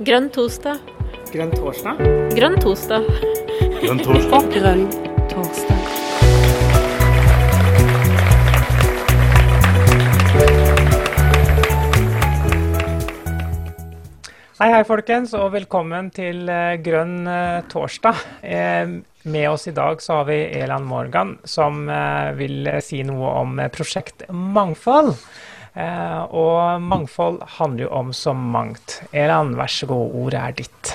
Grønn torsdag. Grønn torsdag? Grønn torsdag. Grønn torsdag. Grønn torsdag. Hei, hei, folkens, og velkommen til eh, Grønn eh, torsdag. Eh, med oss i dag så har vi Elan Morgan, som vil si noe om prosjekt Mangfold. Eh, og mangfold handler jo om så mangt. Elan, vær så god, ordet er ditt.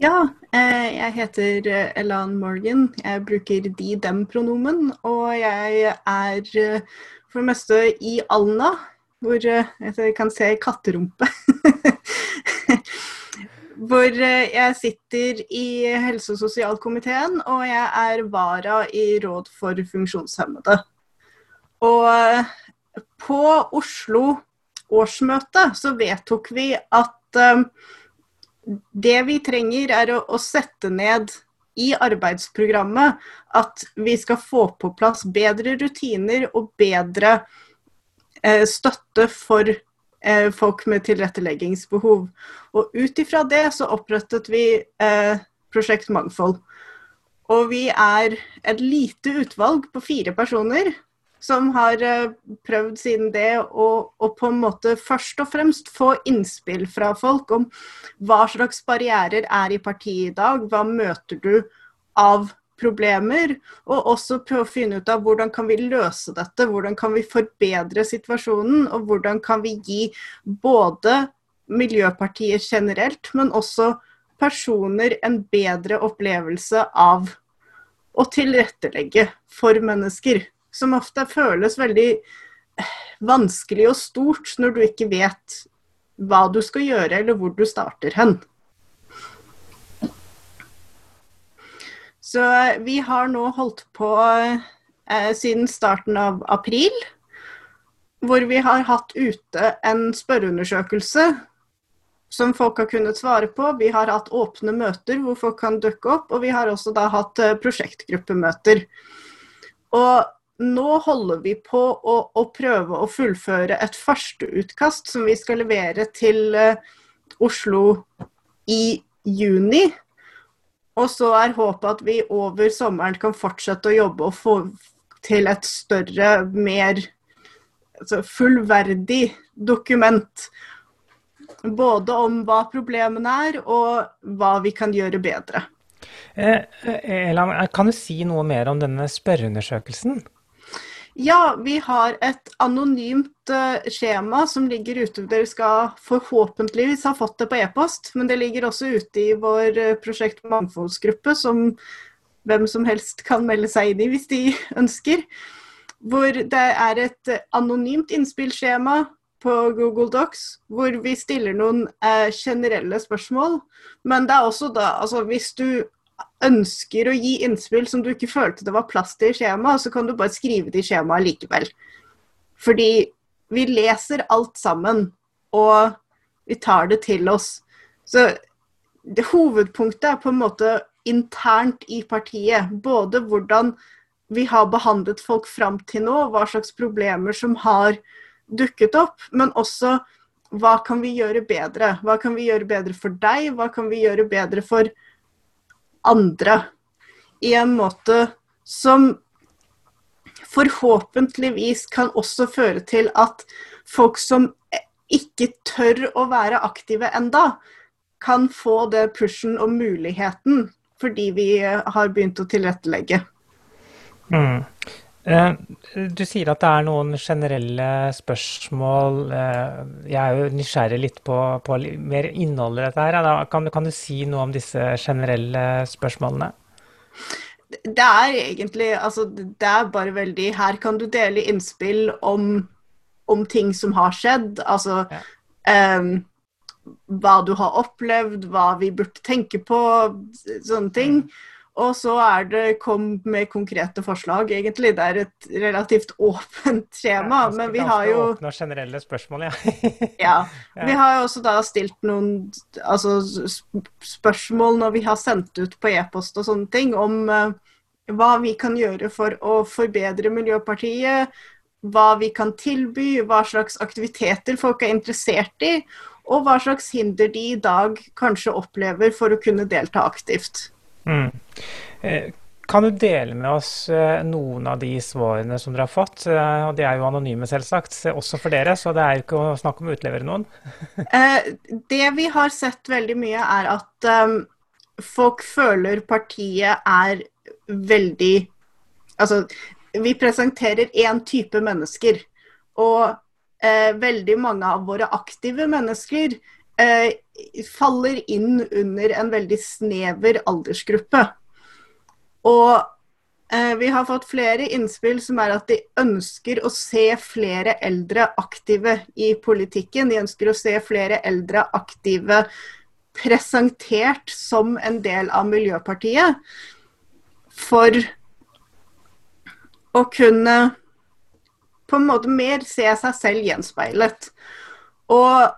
Ja, eh, jeg heter eh, Elan Morgan. Jeg bruker de-dem-pronomen. Og jeg er for det meste i Alna, hvor jeg kan se katterumpe. hvor jeg sitter i helse- og sosialkomiteen, og jeg er vara i Råd for funksjonshemmede. Og på Oslo årsmøte så vedtok vi at eh, det vi trenger er å, å sette ned i arbeidsprogrammet at vi skal få på plass bedre rutiner og bedre eh, støtte for eh, folk med tilretteleggingsbehov. Og ut ifra det så opprettet vi eh, Prosjekt Mangfold. Og vi er et lite utvalg på fire personer som har eh, prøvd siden det å, på en måte først og fremst få innspill fra folk om hva slags barrierer er i partiet i dag, hva møter du av problemer, og også prøve å finne ut av hvordan kan vi løse dette, hvordan kan vi forbedre situasjonen, og hvordan kan vi gi både Miljøpartiet generelt, men også personer en bedre opplevelse av å tilrettelegge for mennesker som ofte føles veldig eh, vanskelig og stort når du ikke vet hva du skal gjøre, eller hvor du starter hen. Så eh, vi har nå holdt på eh, siden starten av april, hvor vi har hatt ute en spørreundersøkelse som folk har kunnet svare på. Vi har hatt åpne møter hvor folk kan dukke opp, og vi har også da hatt eh, prosjektgruppemøter. Og nå holder vi på å, å prøve å fullføre et førsteutkast som vi skal levere til uh, Oslo i juni. Og så er håpet at vi over sommeren kan fortsette å jobbe og få til et større, mer altså fullverdig dokument. Både om hva problemene er, og hva vi kan gjøre bedre. Eh, Elan, kan du si noe mer om denne spørreundersøkelsen? Ja, vi har et anonymt uh, skjema som ligger ute. Dere skal forhåpentligvis ha fått det på e-post, men det ligger også ute i vår uh, prosjekt mangfoldsgruppe, som hvem som helst kan melde seg inn i hvis de ønsker. Hvor det er et anonymt innspillskjema på Google Docs, hvor vi stiller noen generelle spørsmål. Men det er også da, altså hvis du ønsker å gi innspill som du ikke følte det var plass til i skjemaet, så kan du bare skrive det i skjemaet likevel. Fordi vi leser alt sammen, og vi tar det til oss. Så det, hovedpunktet er på en måte internt i partiet. Både hvordan vi har behandlet folk fram til nå, hva slags problemer som har dukket opp, men også hva kan vi gjøre bedre? Hva kan vi gjøre bedre for deg? Hva kan vi gjøre bedre for andre i en måte som forhåpentligvis kan også føre til at folk som ikke tør å være aktive enda, kan få det pushen og muligheten fordi vi har begynt å tilrettelegge. Mm. Eh, du sier at det er noen generelle spørsmål. Eh, jeg er jo nysgjerrig litt på, på mer innholdet i dette her. Kan, kan, du si noe om disse generelle spørsmålene? Det er egentlig altså, Det er bare veldig Her kan du dele innspill om, om ting som har skjedd. Altså ja. um, hva du har opplevd, hva vi burde tenke på, sånne ting. Mm. Og så er det kom med konkrete forslag, egentlig. Det er et relativt åpent tema. Ja, men vi har jo Åpne og generelle spørsmål, ja. ja. Vi har jo også da stilt noen altså, spørsmål når vi har sendt ut på e-post og sånne ting, om uh, hva vi kan gjøre for å forbedre Miljøpartiet. Hva vi kan tilby, hva slags aktiviteter folk er interessert i. og hva slags hinder de i dag kanskje opplever for å kunne delta aktivt. Mm. Eh, kan du dele med oss eh, noen av de svarene som dere har fått? Eh, og De er jo anonyme, selvsagt, også for dere, så det er jo ikke å snakke om å utlevere noen. det vi har sett veldig mye, er at um, folk føler partiet er veldig Altså, vi presenterer én type mennesker. Og eh, veldig mange av våre aktive mennesker eh, faller inn under en veldig snever aldersgruppe. Og eh, vi har fått flere innspill som er at de ønsker å se flere eldre aktive i politikken. De ønsker å se flere eldre aktive presentert som en del av Miljøpartiet. For å kunne på en måte mer se seg selv gjenspeilet. Og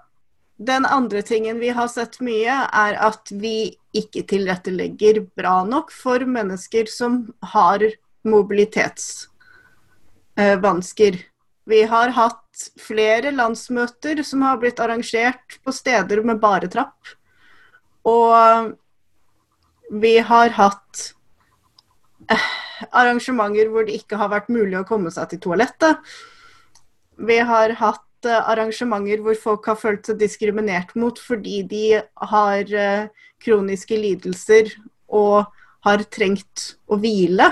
den andre tingen vi har sett mye, er at vi ikke tilrettelegger bra nok for mennesker som har mobilitetsvansker. Vi har hatt flere landsmøter som har blitt arrangert på steder med bare trapp. Og vi har hatt eh, arrangementer hvor det ikke har vært mulig å komme seg til toalettet. Vi har hatt Eh, arrangementer hvor folk har følt seg diskriminert mot fordi de har eh, kroniske lidelser og har trengt å hvile.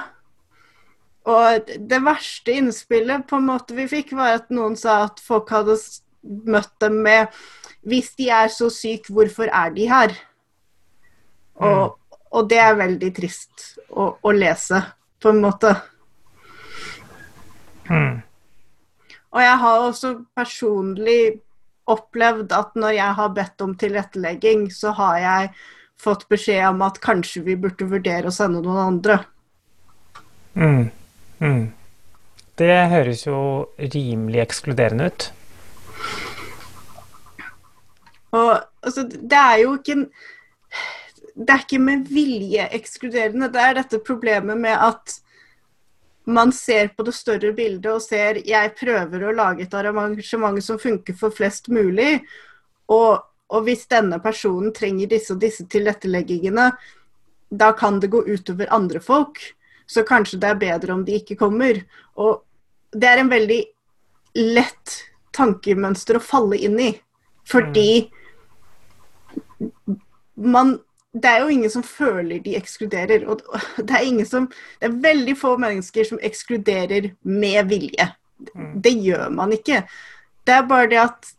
Og det verste innspillet på en måte vi fikk, var at noen sa at folk hadde møtt dem med Hvis de er så syke, hvorfor er de her? Mm. Og, og, det er veldig trist å, å lese, på en måte. Mm. Og jeg har også personlig opplevd at når jeg har bedt om tilrettelegging, så har jeg fått beskjed om at kanskje vi burde vurdere å sende noen andre. Mm. Mm. Det høres jo rimelig ekskluderende ut. Og altså, det er jo ikke Det er ikke med vilje ekskluderende. Det er dette problemet med at man ser på det større bildet og ser jeg prøver å lage et arrangement som funker for flest mulig. Og, og hvis denne personen trenger disse og disse tilretteleggingene, da kan det gå utover andre folk. Så kanskje det er bedre om de ikke kommer. Og det er en veldig lett tankemønster å falle inn i. Fordi man det er jo ingen som føler de ekskluderer. Og det er, som, det er veldig få mennesker som ekskluderer med vilje. Mm. Det gjør man ikke. Det er bare det at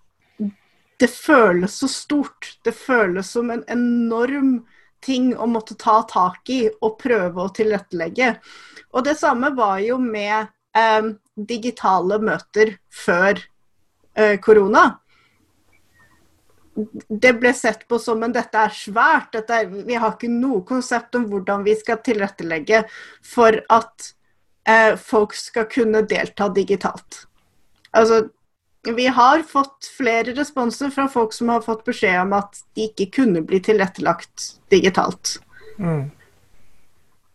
det føles så stort. Det føles som en enorm ting å måtte ta tak i og prøve å tilrettelegge. Og det samme var jo med eh, digitale møter før eh, korona det ble sett på som men dette er svært. Dette er, vi har ikke noe konsept om hvordan vi skal tilrettelegge for at eh, folk skal kunne delta digitalt. Altså, vi har fått flere responser fra folk som har fått beskjed om at de ikke kunne bli tilrettelagt digitalt. Mm.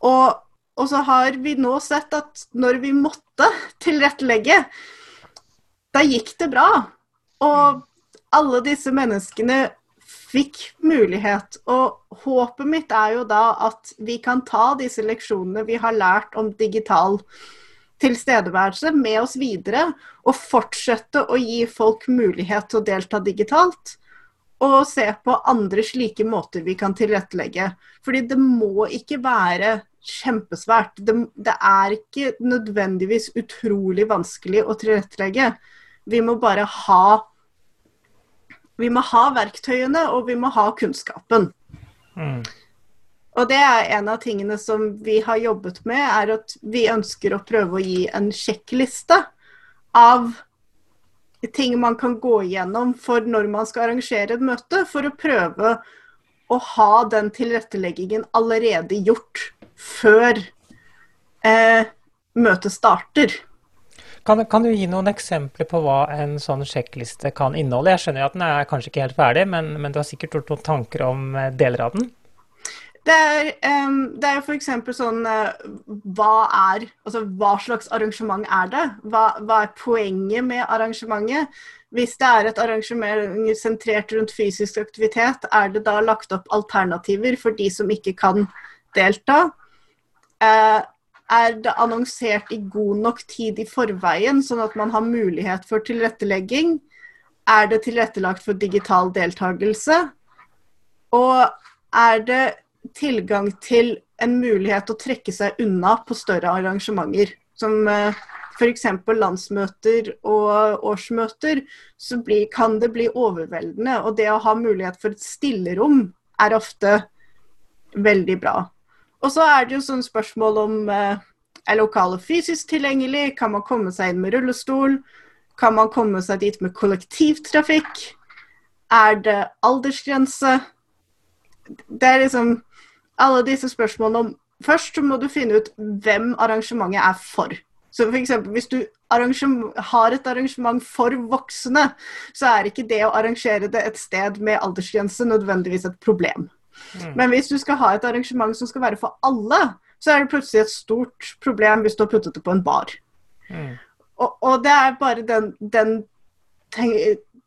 Og, og så har vi nå sett at når vi måtte tilrettelegge, da gikk det bra. Og alle disse menneskene fikk mulighet. Og håpet mitt er jo da at vi kan ta disse leksjonene vi har lært om digital tilstedeværelse med oss videre, og fortsette å gi folk mulighet til å delta digitalt. Og se på andre slike måter vi kan tilrettelegge. Fordi det må ikke være kjempesvært. Det, det er ikke nødvendigvis utrolig vanskelig å tilrettelegge. Vi må bare ha vi må ha verktøyene, og vi må ha kunnskapen. Mm. Og det er en av tingene som vi har jobbet med, er at vi ønsker å prøve å gi en sjekkliste av ting man kan gå igjennom for når man skal arrangere et møte, for å prøve å ha den tilretteleggingen allerede gjort før eh, møtet starter. Kan, kan, du gi noen eksempler på hva en sånn sjekkliste kan inneholde? Jeg skjønner at den er kanskje ikke helt ferdig, men, men du har sikkert gjort noen tanker om eh, deler av den? Det er, um, det er f.eks. sånn uh, hva er Altså hva slags arrangement er det? Hva, hva, er poenget med arrangementet? hvis det er et arrangement sentrert rundt fysisk aktivitet, er det da lagt opp alternativer for de som ikke kan delta? Eh, er det annonsert i god nok tid i forveien, sånn at man har mulighet for tilrettelegging? Er det tilrettelagt for digital deltakelse? Og er det tilgang til en mulighet å trekke seg unna på større arrangementer? Som eh, f.eks. landsmøter og årsmøter, så blir, kan det bli overveldende. Og det å ha mulighet for et stillerom er ofte veldig bra. Og så er det jo sånn spørsmål om eh, er lokalet fysisk tilgjengelig, kan man komme seg inn med rullestol, kan man komme seg dit med kollektivtrafikk, er det aldersgrense? Det er liksom alle disse spørsmålene om Først så må du finne ut hvem arrangementet er for. Så f.eks. hvis du har et arrangement for voksne, så er ikke det å arrangere det et sted med aldersgrense nødvendigvis et problem. Mm. Men hvis du skal ha et arrangement som skal være for alle, så er det plutselig et stort problem hvis du har puttet det på en bar. Mm. Og, og, det er bare den, den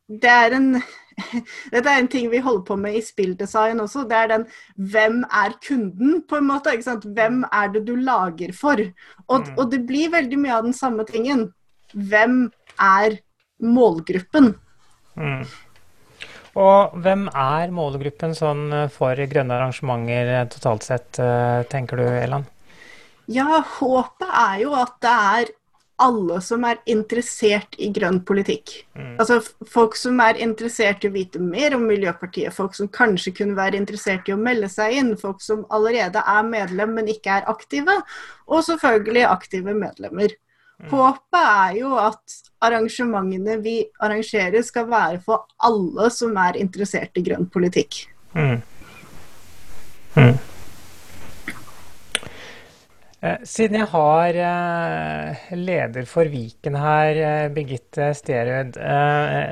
Det er en dette er en ting vi holder på med i spilldesign også. Det er den hvem er kunden, på en måte. ikke sant? Hvem er det du lager for? Og, mm. og det blir veldig mye av den samme tingen. Hvem er målgruppen? Mm. Og hvem er målgruppen sånn eh, for grønne arrangementer eh, totalt sett, eh, tenker du Elan? Ja, håpet er jo at det er alle som er interessert i grønn politikk. Mm. Altså folk som er interessert i å vite mer om Miljøpartiet, folk som kanskje kunne være interessert i å melde seg inn, folk som allerede er medlem, men ikke er aktive, og selvfølgelig aktive medlemmer. Mm. Håpet er jo at arrangementene vi arrangerer skal være for alle som er interessert i grønn politikk. Mm. Mm. Eh, siden jeg har eh, leder for Viken her, eh, Birgitte Sterud,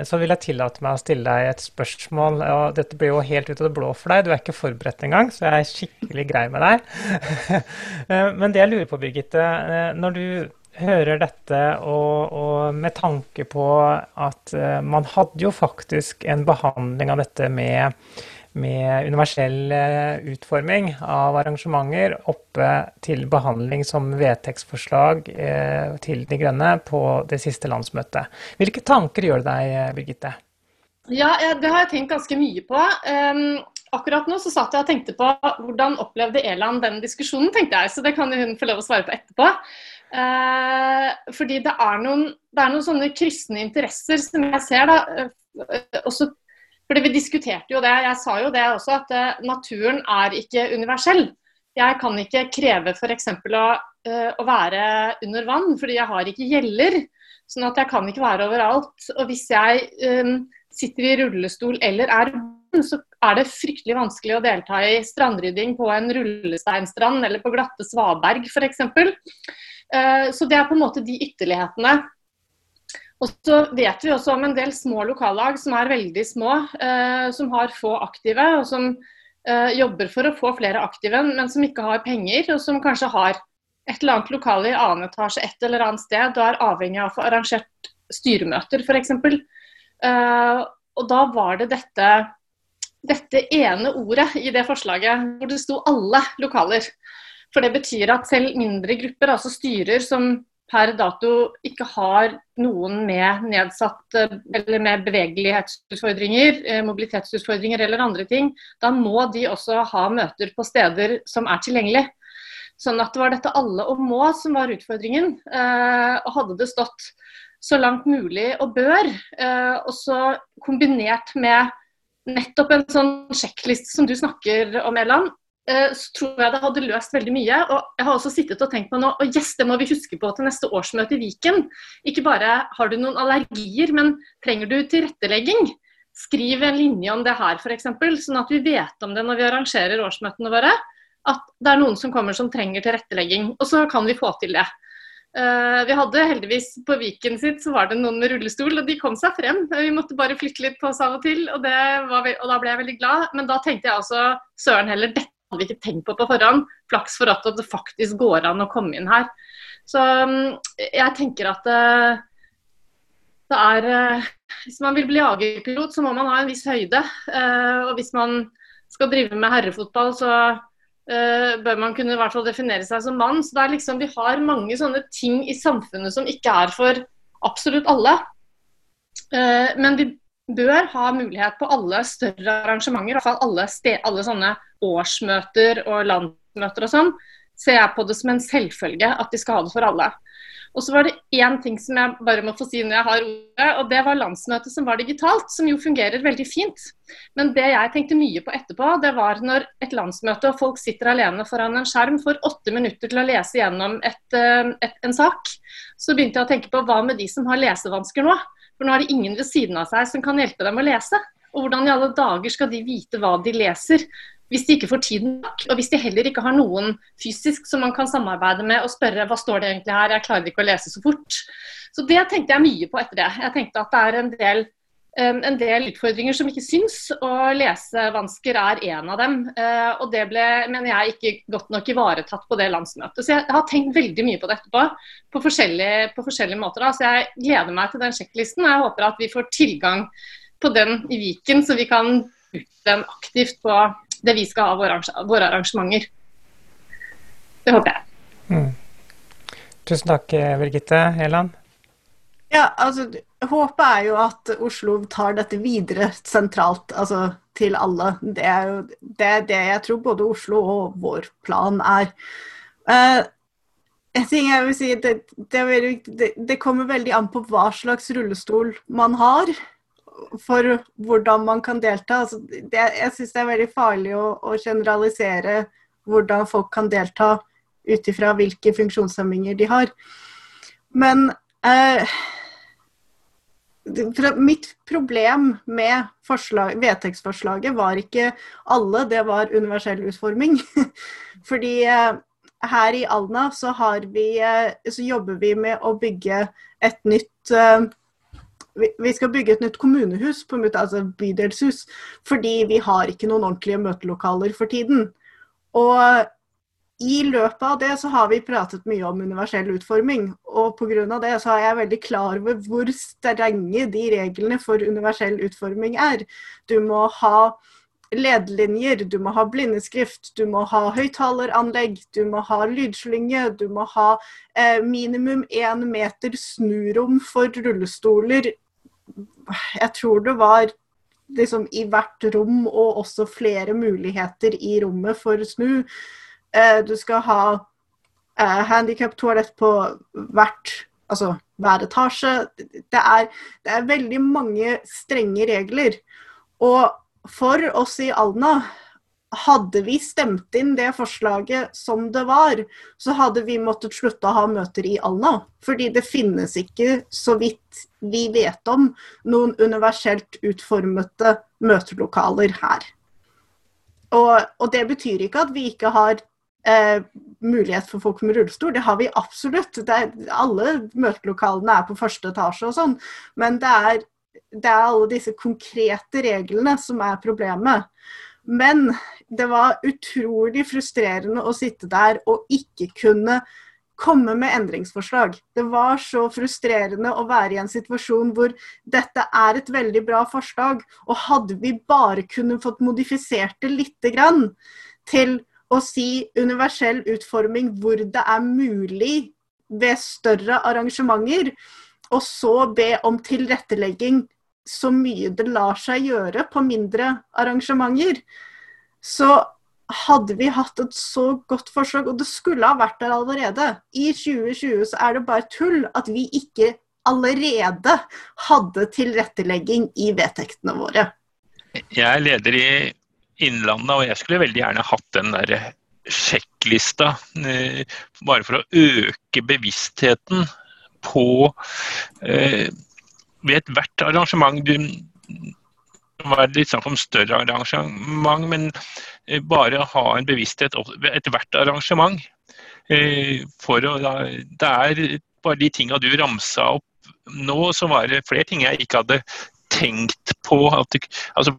så vil jeg tillate meg å stille deg et spørsmål. og Dette blir jo helt ut av det blå for deg, du er ikke forberedt engang, så jeg er skikkelig grei med deg. Men det jeg lurer på, Birgitte, når du hører dette, og, og, med tanke på at uh, man hadde jo faktisk en behandling av dette med, med universell uh, utforming av arrangementer oppe til behandling som vedtektsforslag uh, til De Grønne på det siste landsmøtet. Hvilke tanker gjør det deg, Birgitte? Ja, det har jeg tenkt ganske mye på. Um, akkurat nå så satt jeg og tenkte på hvordan opplevde Eland den diskusjonen, tenkte jeg. Så det kan hun få lov å svare på etterpå. Eh, fordi det er, noen, det er, noen, sånne kryssende interesser som jeg ser. da, eh, også, fordi Vi diskuterte jo det, jeg sa jo det også, at eh, naturen er ikke universell. Jeg kan ikke kreve f.eks. Å, uh, å være under vann, fordi jeg har ikke gjeller. Sånn at jeg kan ikke være overalt. Og hvis jeg um, sitter i rullestol eller er så er det fryktelig vanskelig å delta i strandrydding på en rullesteinstrand eller på glatte svaberg f.eks. Eh, så det er på en måte de ytterlighetene. Og så vet vi også om en del små lokallag som er veldig små, eh, som har få aktive, og som eh, jobber for å få flere aktive, men som ikke har penger, og som kanskje har et eller annet lokale i annen etasje et eller annet sted, og er avhengig av å få arrangert styremøter f.eks. Og da var det dette, dette ene ordet i det forslaget hvor det sto alle lokaler. For det betyr at selv mindre grupper, altså styrer som per dato ikke har noen med nedsatt eller med bevegelighetsutfordringer, eh, mobilitetsutfordringer eller andre ting, da må de også ha møter på steder som er tilgjengelig. Sånn at det var dette alle og må som var utfordringen. Eh, og hadde det stått så langt mulig og bør, eh, og så kombinert med nettopp en sånn sjekkliste som du snakker om, Elan, Eh, så tror jeg det hadde løst veldig mye. Og jeg har også sittet og tenkt på nå, og yes, det må vi huske på til neste årsmøte i Viken. Ikke bare har du noen allergier, men trenger du tilrettelegging? Skriv en linje om det her f.eks., sånn at vi vet om det når vi arrangerer årsmøtene våre. At det er noen som kommer som trenger tilrettelegging. Og så kan vi få til det. Uh, vi hadde heldigvis På Viken sitt så var det noen med rullestol, og de kom seg frem. Vi måtte bare flytte litt på oss av og til, og, var, og da ble jeg veldig glad. Men da tenkte jeg også søren heller, dette hadde vi ikke tenkt på på forhånd. Flaks for at det faktisk går an å komme inn her. Så mm, jeg tenker at uh, det er eh, Hvis man vil bli jagerpilot, så må man ha en viss høyde. Eh, og hvis man skal drive med herrefotball, så bør man kunne i hvert fall definere seg som mann. Så det er liksom, Vi har mange sånne ting i samfunnet som ikke er for absolutt alle. Men vi bør ha mulighet på alle større arrangementer, i hvert fall alle, alle sånne årsmøter og landsmøter og sånn, ser jeg på det som en selvfølge at de skal ha det for alle. Og så var det én ting som jeg bare må få si når jeg har ordet, og det var landsmøtet som var digitalt, som jo fungerer veldig fint. Men det jeg tenkte mye på etterpå, det var når et landsmøte og folk sitter alene foran en skjerm for åtte minutter til å lese gjennom et, eh, et, en sak, så begynte jeg å tenke på hva med de som har lesevansker nå? For nå er det ingen ved siden av seg som kan hjelpe dem å lese. Og hvordan i alle dager skal de vite hva de leser? Hvis de ikke får tiden nok, og hvis de heller ikke har noen fysisk som man kan samarbeide med og spørre hva står det egentlig her, jeg klarer ikke å lese så fort. Så Det tenkte jeg mye på etter det. Jeg tenkte at det er en del, en del utfordringer som ikke syns, og lesevansker er en av dem. Eh, og Det ble, mener jeg, ikke godt nok ivaretatt på det landsmøtet. Så jeg har tenkt veldig mye på det etterpå, på forskjellige, på forskjellige måter. Da. Så jeg gleder meg til den sjekklisten, og jeg håper at vi får tilgang på den i Viken, så vi kan bruke den aktivt på det vi skal ha våre, våre arrangementer. Det håper jeg. Mm. Tusen takk, Birgitte Heland. Ja, altså, Håpet er jo at Oslo tar dette videre sentralt, altså til alle. Det er jo det, er det jeg tror både Oslo og vår plan er. Uh, en ting jeg vil si, det, det, det, kommer veldig an på hva slags rullestol man har for hvordan man kan delta. Altså, det, jeg syns det er veldig farlig å, å, generalisere hvordan folk kan delta ut ifra hvilke funksjonshemminger de har. Men eh, mitt problem med forslag, vedtektsforslaget var ikke alle, det var universell utforming. Fordi eh, her i Alna så, vi, eh, så, jobber vi med å bygge et nytt eh, vi skal bygge et nytt kommunehus, på en altså bydelshus, fordi vi har ikke noen ordentlige møtelokaler for tiden. Og i løpet av det så har vi pratet mye om universell utforming. Og pga. det så er jeg veldig klar over hvor strenge de reglene for universell utforming er. Du må ha ledelinjer, du må ha blindeskrift, du må ha høyttaleranlegg, du må ha lydslynge, du må ha eh, minimum én meter snurom for rullestoler jeg tror det var liksom i hvert rom og også flere muligheter i rommet for snu. Eh, du skal ha eh, handikap-toalett på hvert, altså hver etasje. Det er, det er veldig mange strenge regler. Og for oss i Alna hadde vi stemt inn det forslaget som det var, så hadde vi måttet slutte å ha møter i Alna. Fordi det finnes ikke, så vidt vi vet om, noen universelt utformete møtelokaler her. Og, og det betyr ikke at vi ikke har eh, mulighet for folk med rullestol. Det har vi absolutt. Er, alle møtelokalene er på første etasje og sånn. Men det er, det er alle disse konkrete reglene som er problemet. Men det var utrolig frustrerende å sitte der og ikke kunne komme med endringsforslag. Det var så frustrerende å være i en situasjon hvor dette er et veldig bra forslag, og hadde vi bare kunnet fått modifisert det lite grann til å si universell utforming hvor det er mulig ved større arrangementer, og så be om tilrettelegging så mye det lar seg gjøre på mindre arrangementer, så hadde vi hatt et så godt forslag, og det skulle ha vært der allerede. I 2020 så er det bare tull at vi ikke allerede hadde tilrettelegging i vedtektene våre. Jeg er leder i Innlandet, og jeg skulle veldig gjerne hatt den der sjekklista. Eh, bare for å øke bevisstheten på eh, ved ethvert arrangement du være litt snakk om større arrangement, men bare ha en bevissthet ved ethvert arrangement. Eh, for å, det er bare de tinga du ramsa opp nå, så var det flere ting jeg ikke hadde tenkt på. At, altså,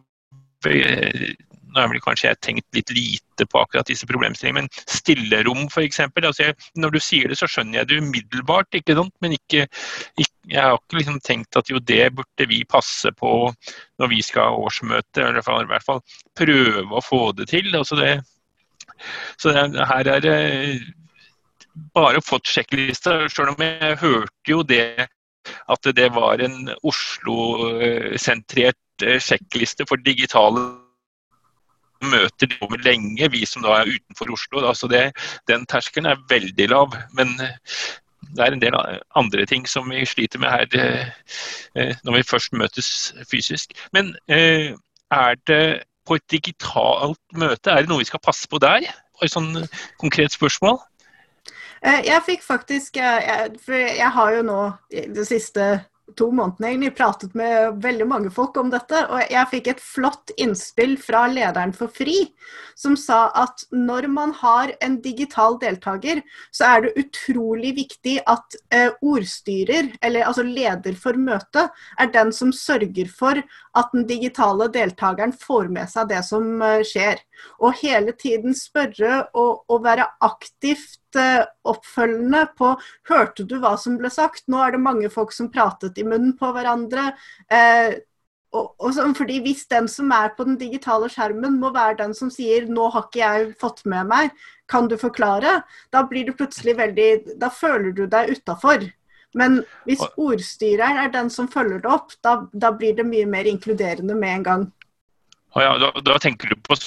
eh, nå har vel kanskje jeg tenkt litt lite på akkurat disse problemstillingene, men stillerom f.eks. Altså når du sier det, så skjønner jeg det umiddelbart, ikke sant? men ikke, ikke, jeg har ikke liksom tenkt at jo, det burde vi passe på når vi skal ha årsmøte, eller i hvert fall prøve å få det til. Altså det, så det, her er det bare fått sjekklista, selv om jeg hørte jo det at det var en Oslo-sentrert eh, sjekkliste for digitale møter over lenge, vi som da er utenfor Oslo. Da, så det, den terskelen er veldig lav. Men eh, det er en del andre ting som vi sliter med her eh, når vi først møtes fysisk. Men er det på et digitalt møte, er det noe vi skal passe på der? Et sånn konkret spørsmål? Jeg fikk faktisk For jeg har jo nå det siste to månedene egentlig pratet med veldig mange folk om dette. Og jeg fikk et flott innspill fra lederen for FRI, som sa at når man har en digital deltaker, så er det utrolig viktig at eh, ordstyrer, eller altså leder for møtet, er den som sørger for at den digitale deltakeren får med seg det som eh, skjer. Og hele tiden spørre og, og være aktivt oppfølgende på Hørte du hva som ble sagt? Nå er det mange folk som pratet i munnen på hverandre. Eh, og, og så, fordi Hvis den som er på den digitale skjermen må være den som sier 'nå har ikke jeg fått med meg', kan du forklare? Da blir du plutselig veldig Da føler du deg utafor. Men hvis ordstyreren er den som følger det opp, da, da blir det mye mer inkluderende med en gang. Ja, da, da tenker du på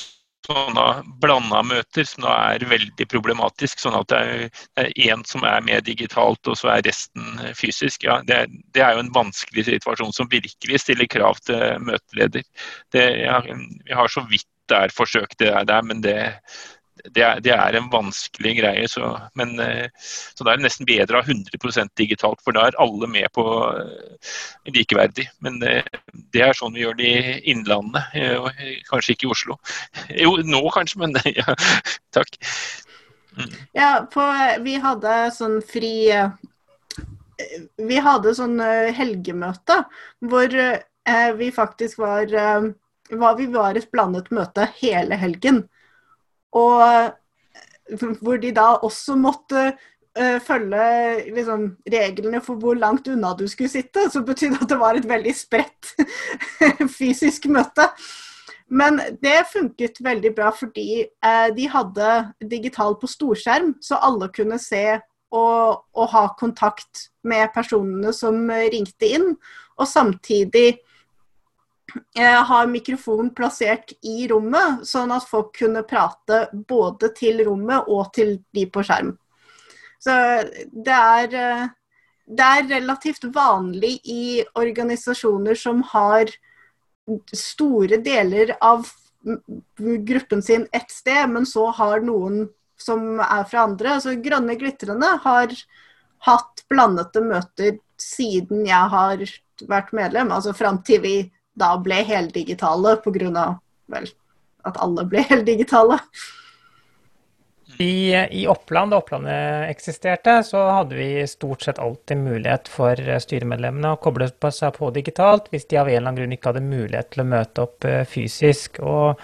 sånne blanda møter som da er veldig problematisk. Sånn at det er én som er med digitalt, og så er resten fysisk. Ja, det, det, er jo en vanskelig situasjon som virkelig stiller krav til møteleder. Det, jeg, jeg har så vidt der forsøkt det der, men det, det er, det er, en vanskelig greie. Så, men, eh, så da er nesten bedre å ha 100% digitalt, for da er alle med på eh, likeverdig. Men eh, det er sånn vi gjør det i Innlandet, og kanskje ikke i Oslo. Jo, nå kanskje, men ja, takk. Mm. Ja, på, vi hadde sånn fri Vi hadde sånn helgemøte hvor vi faktisk var, var Vi var et blandet møte hele helgen. Og hvor de da også måtte uh, følge liksom, reglene for hvor langt unna du skulle sitte. Så betydde at det var et veldig spredt fysisk møte. Men det funket veldig bra fordi uh, de hadde digital på storskjerm, så alle kunne se og, og ha kontakt med personene som ringte inn. Og samtidig har mikrofonen plassert i rommet, sånn at folk kunne prate både til rommet og til de på skjerm. Så det er, eh, det er relativt vanlig i organisasjoner som har store deler av gruppen sin ett sted, men så har noen som er fra andre. Altså Grønne glitrende har hatt blandede møter siden jeg har vært medlem, altså fram til vi da ble heldigitale pga. vel at alle ble heldigitale. I, I, Oppland, da Opplandet eksisterte, så hadde vi stort sett alltid mulighet for styremedlemmene å koble seg på digitalt hvis de av en eller annen grunn ikke hadde mulighet til å møte opp eh, fysisk. Og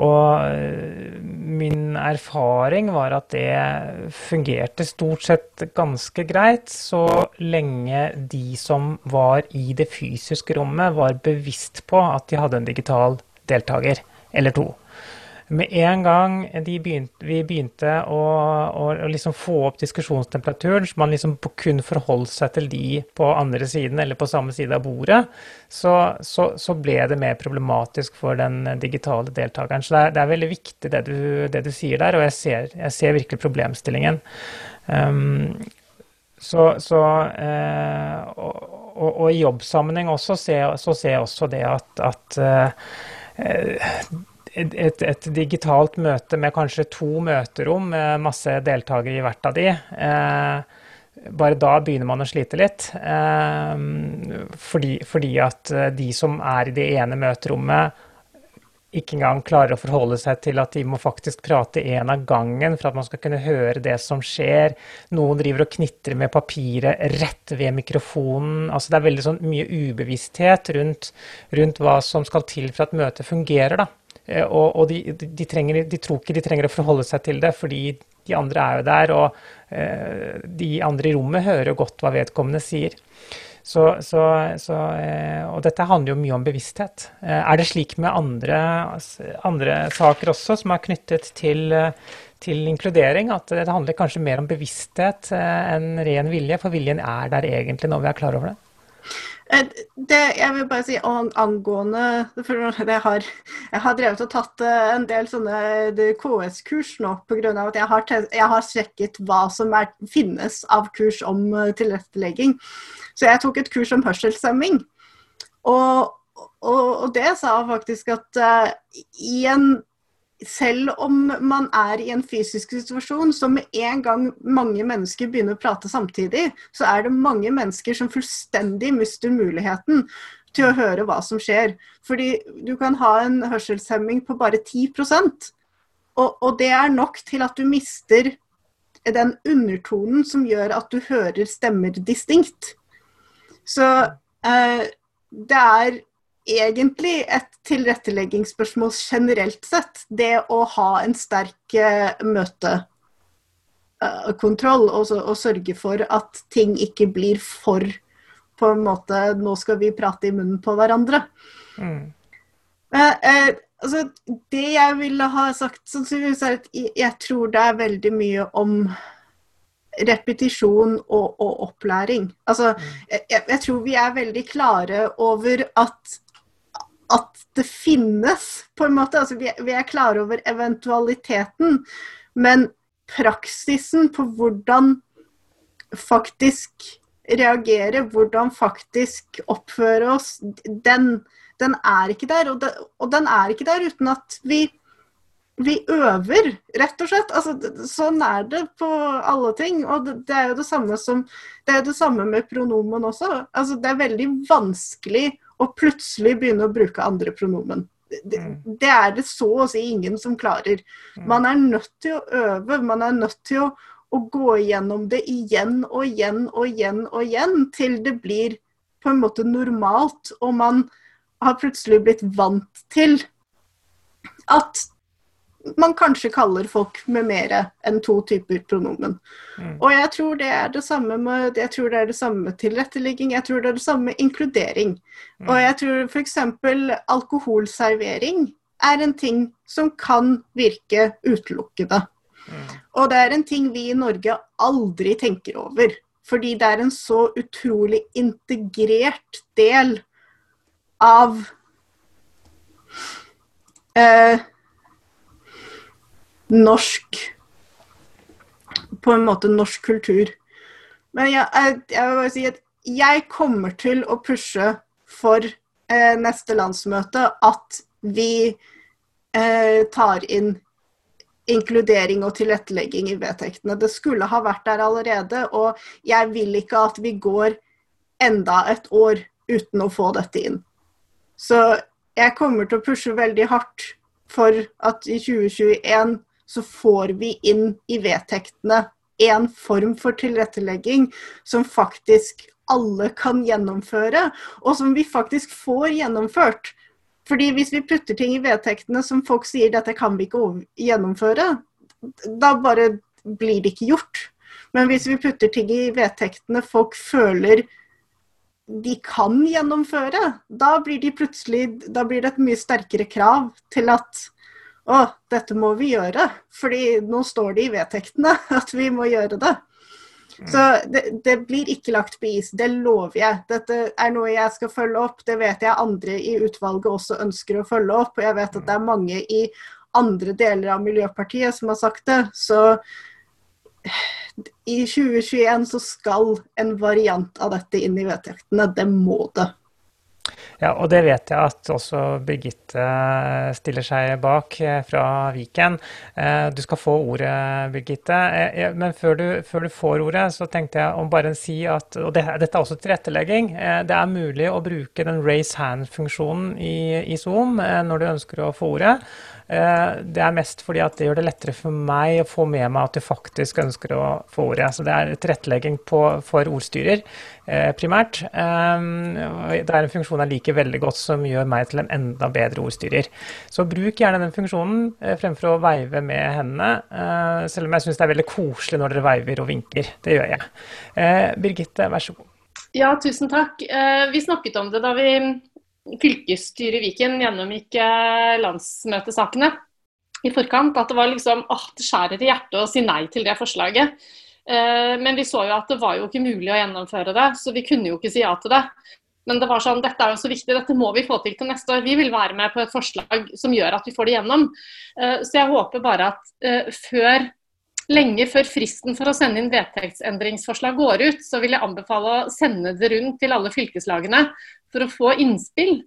og eh, min erfaring var at det fungerte stort sett ganske greit, så lenge de som var i det fysiske rommet, var bevisst på at de hadde en digital deltaker eller to. Med en gang begynte, vi begynte å, å, å liksom få opp diskusjonstemperaturen, så man liksom kun forholdt seg til de på andre siden eller på samme side av bordet, så, så, så ble det mer problematisk for den digitale deltakeren. Så det er, det er veldig viktig det du, det du, sier der, og jeg ser, jeg ser virkelig problemstillingen. Um, så, så eh, og, og, og, i jobbsammenheng også, så ser jeg også det at, at eh, et, et, digitalt møte med kanskje to møterom med masse deltakere i hvert av de, eh, bare da begynner man å slite litt. Eh, fordi, fordi, at eh, de som er i det ene møterommet, ikke engang klarer å forholde seg til at de må faktisk prate én av gangen for at man skal kunne høre det som skjer. Noen driver og knitrer med papiret rett ved mikrofonen. Altså det er veldig sånn mye ubevissthet rundt, rundt hva som skal til for at møtet fungerer. da. Og, og de, de, trenger, de, tror ikke de trenger å forholde seg til det, fordi de andre er jo der, og de andre i rommet hører godt hva vedkommende sier. Så, så, så, og dette handler jo mye om bevissthet. Er det slik med andre, andre saker også, som er knyttet til, til, inkludering, at det handler kanskje mer om bevissthet enn ren vilje? For viljen er der egentlig når vi er klar over det? Eh, det, jeg vil bare si angående jeg har, jeg har drevet og tatt eh, en del sånne KS-kurs nå pga. at jeg har, jeg har, sjekket hva som er, finnes av kurs om eh, tilrettelegging. Så jeg tok et kurs om hørselshemming. Og, og, og det sa faktisk at uh, i en selv om man er i en fysisk situasjon, så med en gang mange mennesker begynner å prate samtidig, så er det mange mennesker som fullstendig mister muligheten til å høre hva som skjer. Fordi du kan ha en hørselshemming på bare 10 og, og det er nok til at du mister den undertonen som gjør at du hører stemmer distinkt. Så eh, det er egentlig et tilretteleggingsspørsmål generelt sett. Det å ha en sterk uh, møtekontroll uh, og, og, sørge for at ting ikke blir for på en måte Nå skal vi prate i munnen på hverandre. Mm. Eh, altså, det jeg ville ha sagt, sannsynligvis er at jeg tror det er veldig mye om repetisjon og, og opplæring. Altså, mm. jeg, jeg, tror vi er veldig klare over at det finnes, på en måte. Altså, vi, vi er klare over eventualiteten, men praksisen på hvordan faktisk reagere, hvordan faktisk oppføre oss, den, den er ikke der. Og, det, og, den er ikke der uten at vi, vi øver, rett og slett. Altså, sånn er det på alle ting. Og det, det er jo det samme som Det er jo det samme med pronomen også. Altså, det er veldig vanskelig å plutselig begynne å bruke andre pronomen. Det, mm. det, er det så å si ingen som klarer. Mm. Man er nødt til å øve. Man er nødt til å, å gå igjennom det igjen og igjen og igjen og igjen til det blir på en måte normalt, og man har plutselig blitt vant til at man kanskje kaller folk med mer enn to typer pronomen. Mm. Og jeg tror det er det samme med jeg tror det er det samme med tilrettelegging, jeg tror det er det samme med inkludering. Mm. Og jeg tror f.eks. alkoholservering er en ting som kan virke utelukkende. Mm. Og det er en ting vi i Norge aldri tenker over. Fordi det er en så utrolig integrert del av eh, norsk På en måte norsk kultur. Men jeg, jeg, vil bare si at jeg kommer til å pushe for eh, neste landsmøte at vi eh, tar inn inkludering og tilrettelegging i vedtektene. Det skulle ha vært der allerede, og jeg vil ikke at vi går enda et år uten å få dette inn. Så jeg kommer til å pushe veldig hardt for at i 2021 så får vi inn i vedtektene en form for tilrettelegging som faktisk alle kan gjennomføre, og som vi faktisk får gjennomført. Fordi Hvis vi putter ting i vedtektene som folk sier dette kan vi ikke gjennomføre, da bare blir det ikke gjort. Men hvis vi putter ting i vedtektene folk føler de kan gjennomføre, da blir, de da blir det et mye sterkere krav til at å, dette må vi gjøre. Fordi nå står det i vedtektene at vi må gjøre det. Så det, det, blir ikke lagt på is, det lover jeg. Dette er noe jeg skal følge opp. Det vet jeg andre i utvalget også ønsker å følge opp. Og jeg vet at det er mange i andre deler av Miljøpartiet som har sagt det. Så i 2021 så skal en variant av dette inn i vedtektene. Det må det. Ja, og det vet jeg at også Birgitte stiller seg bak eh, fra Viken. Eh, du skal få ordet, Birgitte. Eh, men før du, før du får ordet, så tenkte jeg om bare å si at Og det, dette er også tilrettelegging. Det er mulig å bruke den raise hand-funksjonen i, i, Zoom når du ønsker å få ordet. Det er mest fordi at det gjør det lettere for meg å få med meg at du faktisk ønsker å få ordet. Så det er tilrettelegging på, for ordstyrer primært. Det er en funksjon jeg liker veldig godt som gjør meg til en enda bedre ordstyrer. Så bruk gjerne den funksjonen fremfor å veive med hendene, selv om jeg syns det er veldig koselig når dere veiver og vinker. Det gjør jeg. Birgitte, vær så god. Ja, tusen takk. Vi snakket om det da vi fylkesstyret i Viken gjennomgikk eh, landsmøtesakene i forkant. At det var liksom åh, det skjærer i hjertet å si nei til det forslaget. Eh, men vi så jo at det var jo ikke mulig å gjennomføre det, så vi kunne jo ikke si ja til det. Men det var sånn, dette er jo så viktig, dette må vi få til til neste år. Vi vil være med på et forslag som gjør at vi får det gjennom. Eh, så jeg håper bare at før lenge før fristen for å sende inn vedtektsendringsforslag går ut, så vil jeg anbefale å sende det rundt til alle fylkeslagene for å få innspill.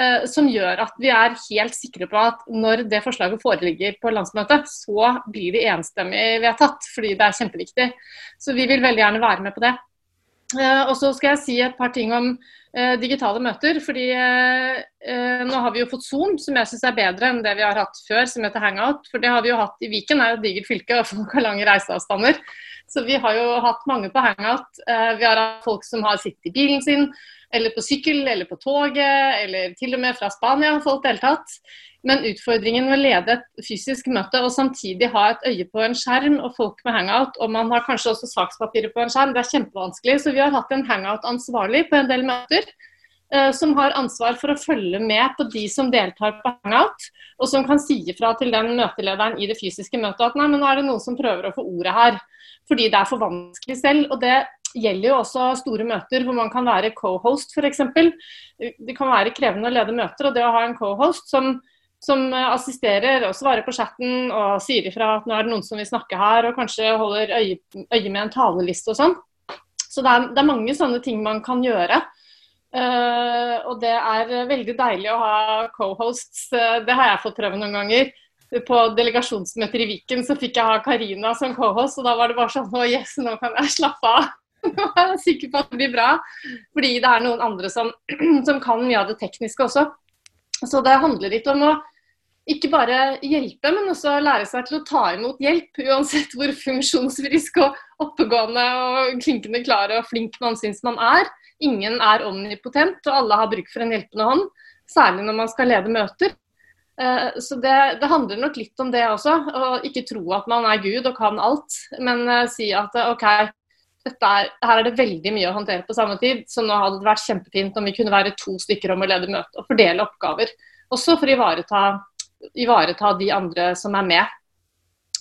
Eh, som gjør at vi er helt sikre på at når det forslaget foreligger på landsmøtet, så blir det enstemmig vedtatt, fordi det er kjempeviktig. Så vi vil veldig gjerne være med på det. Eh, og så skal jeg si et par ting om eh, digitale møter. fordi eh, eh, nå har vi jo fått Zoom, som jeg syns er bedre enn det vi har hatt før, som heter Hangout. For det har vi jo hatt i Viken, det er jo et digert fylke og folk har lange reiseavstander. Så vi har jo hatt mange på Hangout. Eh, vi har hatt folk som har sittet i bilen sin, eller på sykkel, eller på toget, eller til og med fra Spania har folk deltatt. Men utfordringen med å lede et fysisk møte og samtidig ha et øye på en skjerm og folk med hangout, og man har kanskje også sakspapirer på en skjerm, det er kjempevanskelig. Så vi har hatt en hangout-ansvarlig på en del møter. Eh, som har ansvar for å følge med på de som deltar på hangout, og som kan si ifra til den møtelederen i det fysiske møtet at nei, men nå er det noen som prøver å få ordet her. Fordi det er for vanskelig selv. og det gjelder jo også store møter hvor man kan være co-host f.eks. Det kan være krevende å lede møter, og det å ha en co-host som som eh, assisterer og svarer på chatten og sier ifra at nå er det noen som vil snakke her, og kanskje holder øye, øye med en taleliste og sånn. Så det er, det er, mange sånne ting man kan gjøre. Uh, og det er veldig deilig å ha co-hosts. Uh, det har jeg fått prøve noen ganger. På delegasjonsmøter i Viken så fikk jeg ha Karina som co-host, og da var det bare sånn Å yes, nå kan jeg slappe av. Nå er jeg sikker på at det blir bra. Fordi det er noen andre som, som kan mye av det tekniske også. Så det handler litt om å ikke bare hjelpe, men også lære seg til å ta imot hjelp. Uansett hvor funksjonsfrisk og oppegående og klinkende klar og flink man syns man er. Ingen er omnipotent, og alle har bruk for en hjelpende hånd. Særlig når man skal lede møter. Eh, så det, det handler nok litt om det også. Å ikke tro at man er Gud og kan alt, men eh, si at eh, OK, er, her er det veldig mye å håndtere på samme tid, så nå hadde det vært kjempefint om vi kunne være to stykker om å lede møte og fordele oppgaver. Også for å ivareta ivareta de andre som er med.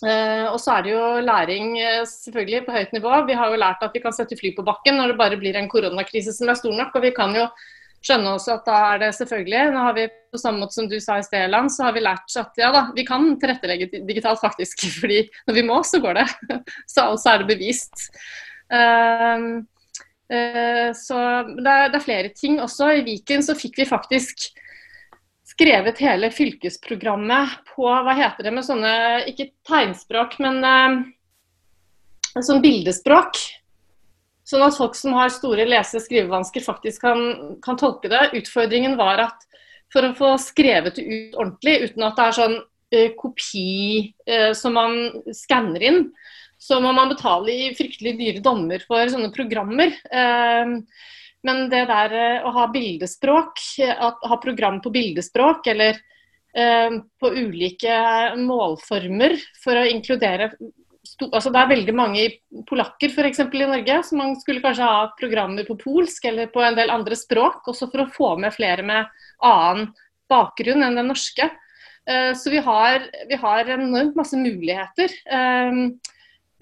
Uh, og så er det jo læring uh, selvfølgelig på høyt nivå. Vi har jo lært at vi kan sette fly på bakken når det bare blir en koronakrise som er stor nok. Og vi kan jo skjønne også at da er det selvfølgelig Nå har vi på samme måte som du sa i sted, Elan, så har vi lært at ja da, vi kan tilrettelegge digitalt faktisk. fordi når vi må, så går det. så altså er det bevist. Uh, så det er flere ting også. I Viken så fikk vi faktisk skrevet hele fylkesprogrammet på hva heter det med sånne, ikke tegnspråk, men uh, sånn bildespråk. Sånn at folk som har store lese- og skrivevansker faktisk kan, kan, tolke det. Utfordringen var at for å få skrevet det ut ordentlig, uten at det er sånn uh, kopi uh, som man skanner inn, så må man betale i fryktelig dyre dommer for sånne programmer. Uh, men det der eh, å ha bildespråk, at, ha program på bildespråk eller eh, på ulike målformer for å inkludere altså Det er veldig mange polakker eksempel, i Norge, så man skulle kanskje ha programmer på polsk eller på en del andre språk, også for å få med flere med annen bakgrunn enn den norske. Eh, så vi har, vi har enormt masse muligheter. Eh,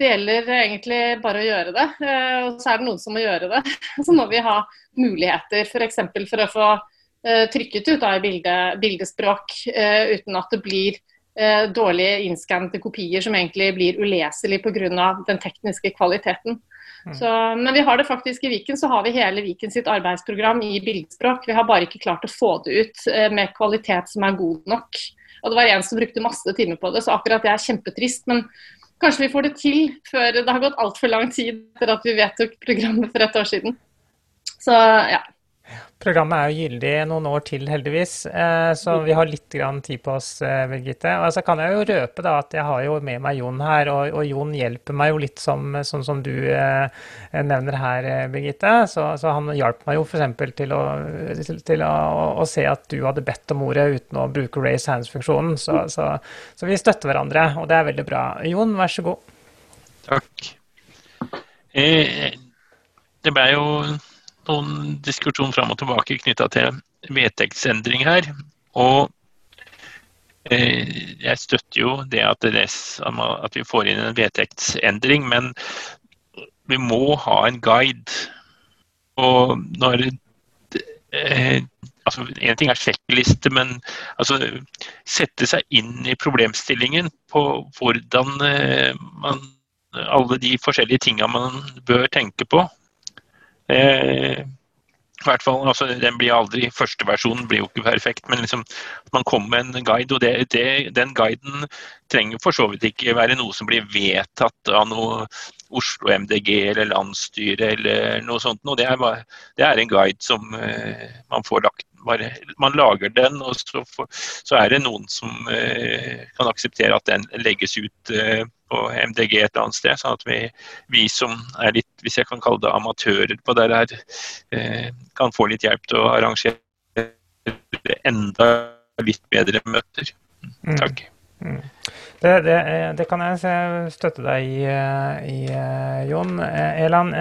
det gjelder egentlig bare å gjøre det. Eh, og så er det noen som må gjøre det. Så må vi ha muligheter f.eks. For, for å få uh, trykket ut da, i bilde, bildespråk uh, uten at det blir dårlige innskannede kopier som egentlig blir uleselige pga. den tekniske kvaliteten. Mm. Så, men vi har det faktisk i Viken, så har vi hele Viken sitt arbeidsprogram i bildespråk. Vi har bare ikke klart å få det ut med kvalitet som er god nok. Og det var en som brukte masse timer på det, så akkurat det er kjempetrist. men Kanskje vi får det til før det har gått altfor lang tid etter at vi vedtok programmet for et år siden. Så ja. Programmet er jo gyldig noen år til, heldigvis, eh, så vi har litt tid på oss, eh, Birgitte. Og så kan jeg jo røpe da at jeg har jo med meg Jon her, og, og Jon hjelper meg jo litt som, sånn som du eh, nevner her, Birgitte. Så, så han hjalp meg jo f.eks. til, å, til, til å, å, se at du hadde bedt om ordet uten å bruke raise hands-funksjonen. Så, så, så, vi støtter hverandre, og det er veldig bra. Jon, vær så god. Takk. Det ble jo noen diskusjon fram og tilbake knytta til vedtektsendring her. Og eh, jeg støtter jo det at, det at, vi får inn en vedtektsendring, men vi må ha en guide. Og når eh, altså, En ting er sjekkliste, men altså, sette seg inn i problemstillingen på hvordan eh, man alle de forskjellige tinga man bør tenke på. Eh, hvert fall, altså, den blir aldri, Første versjonen blir jo ikke perfekt, men liksom, man kommer med en guide. og det, det, Den guiden trenger for så vidt ikke være noe som blir vedtatt av noe Oslo MDG eller landsstyre eller noe sånt. Og det, er det er en guide som uh, man får lagt bare, Man lager den, og så, for, så, er det noen som uh, kan akseptere at den legges ut uh, på MDG et eller annet sted. Sånn at vi, vi, som er litt, hvis jeg kan kalle det amatører på det her, eh, kan få litt hjelp til å arrangere enda litt bedre møter. Mm. Takk. Mm. Det, det, det, kan jeg støtte deg i, i Jon. Elan,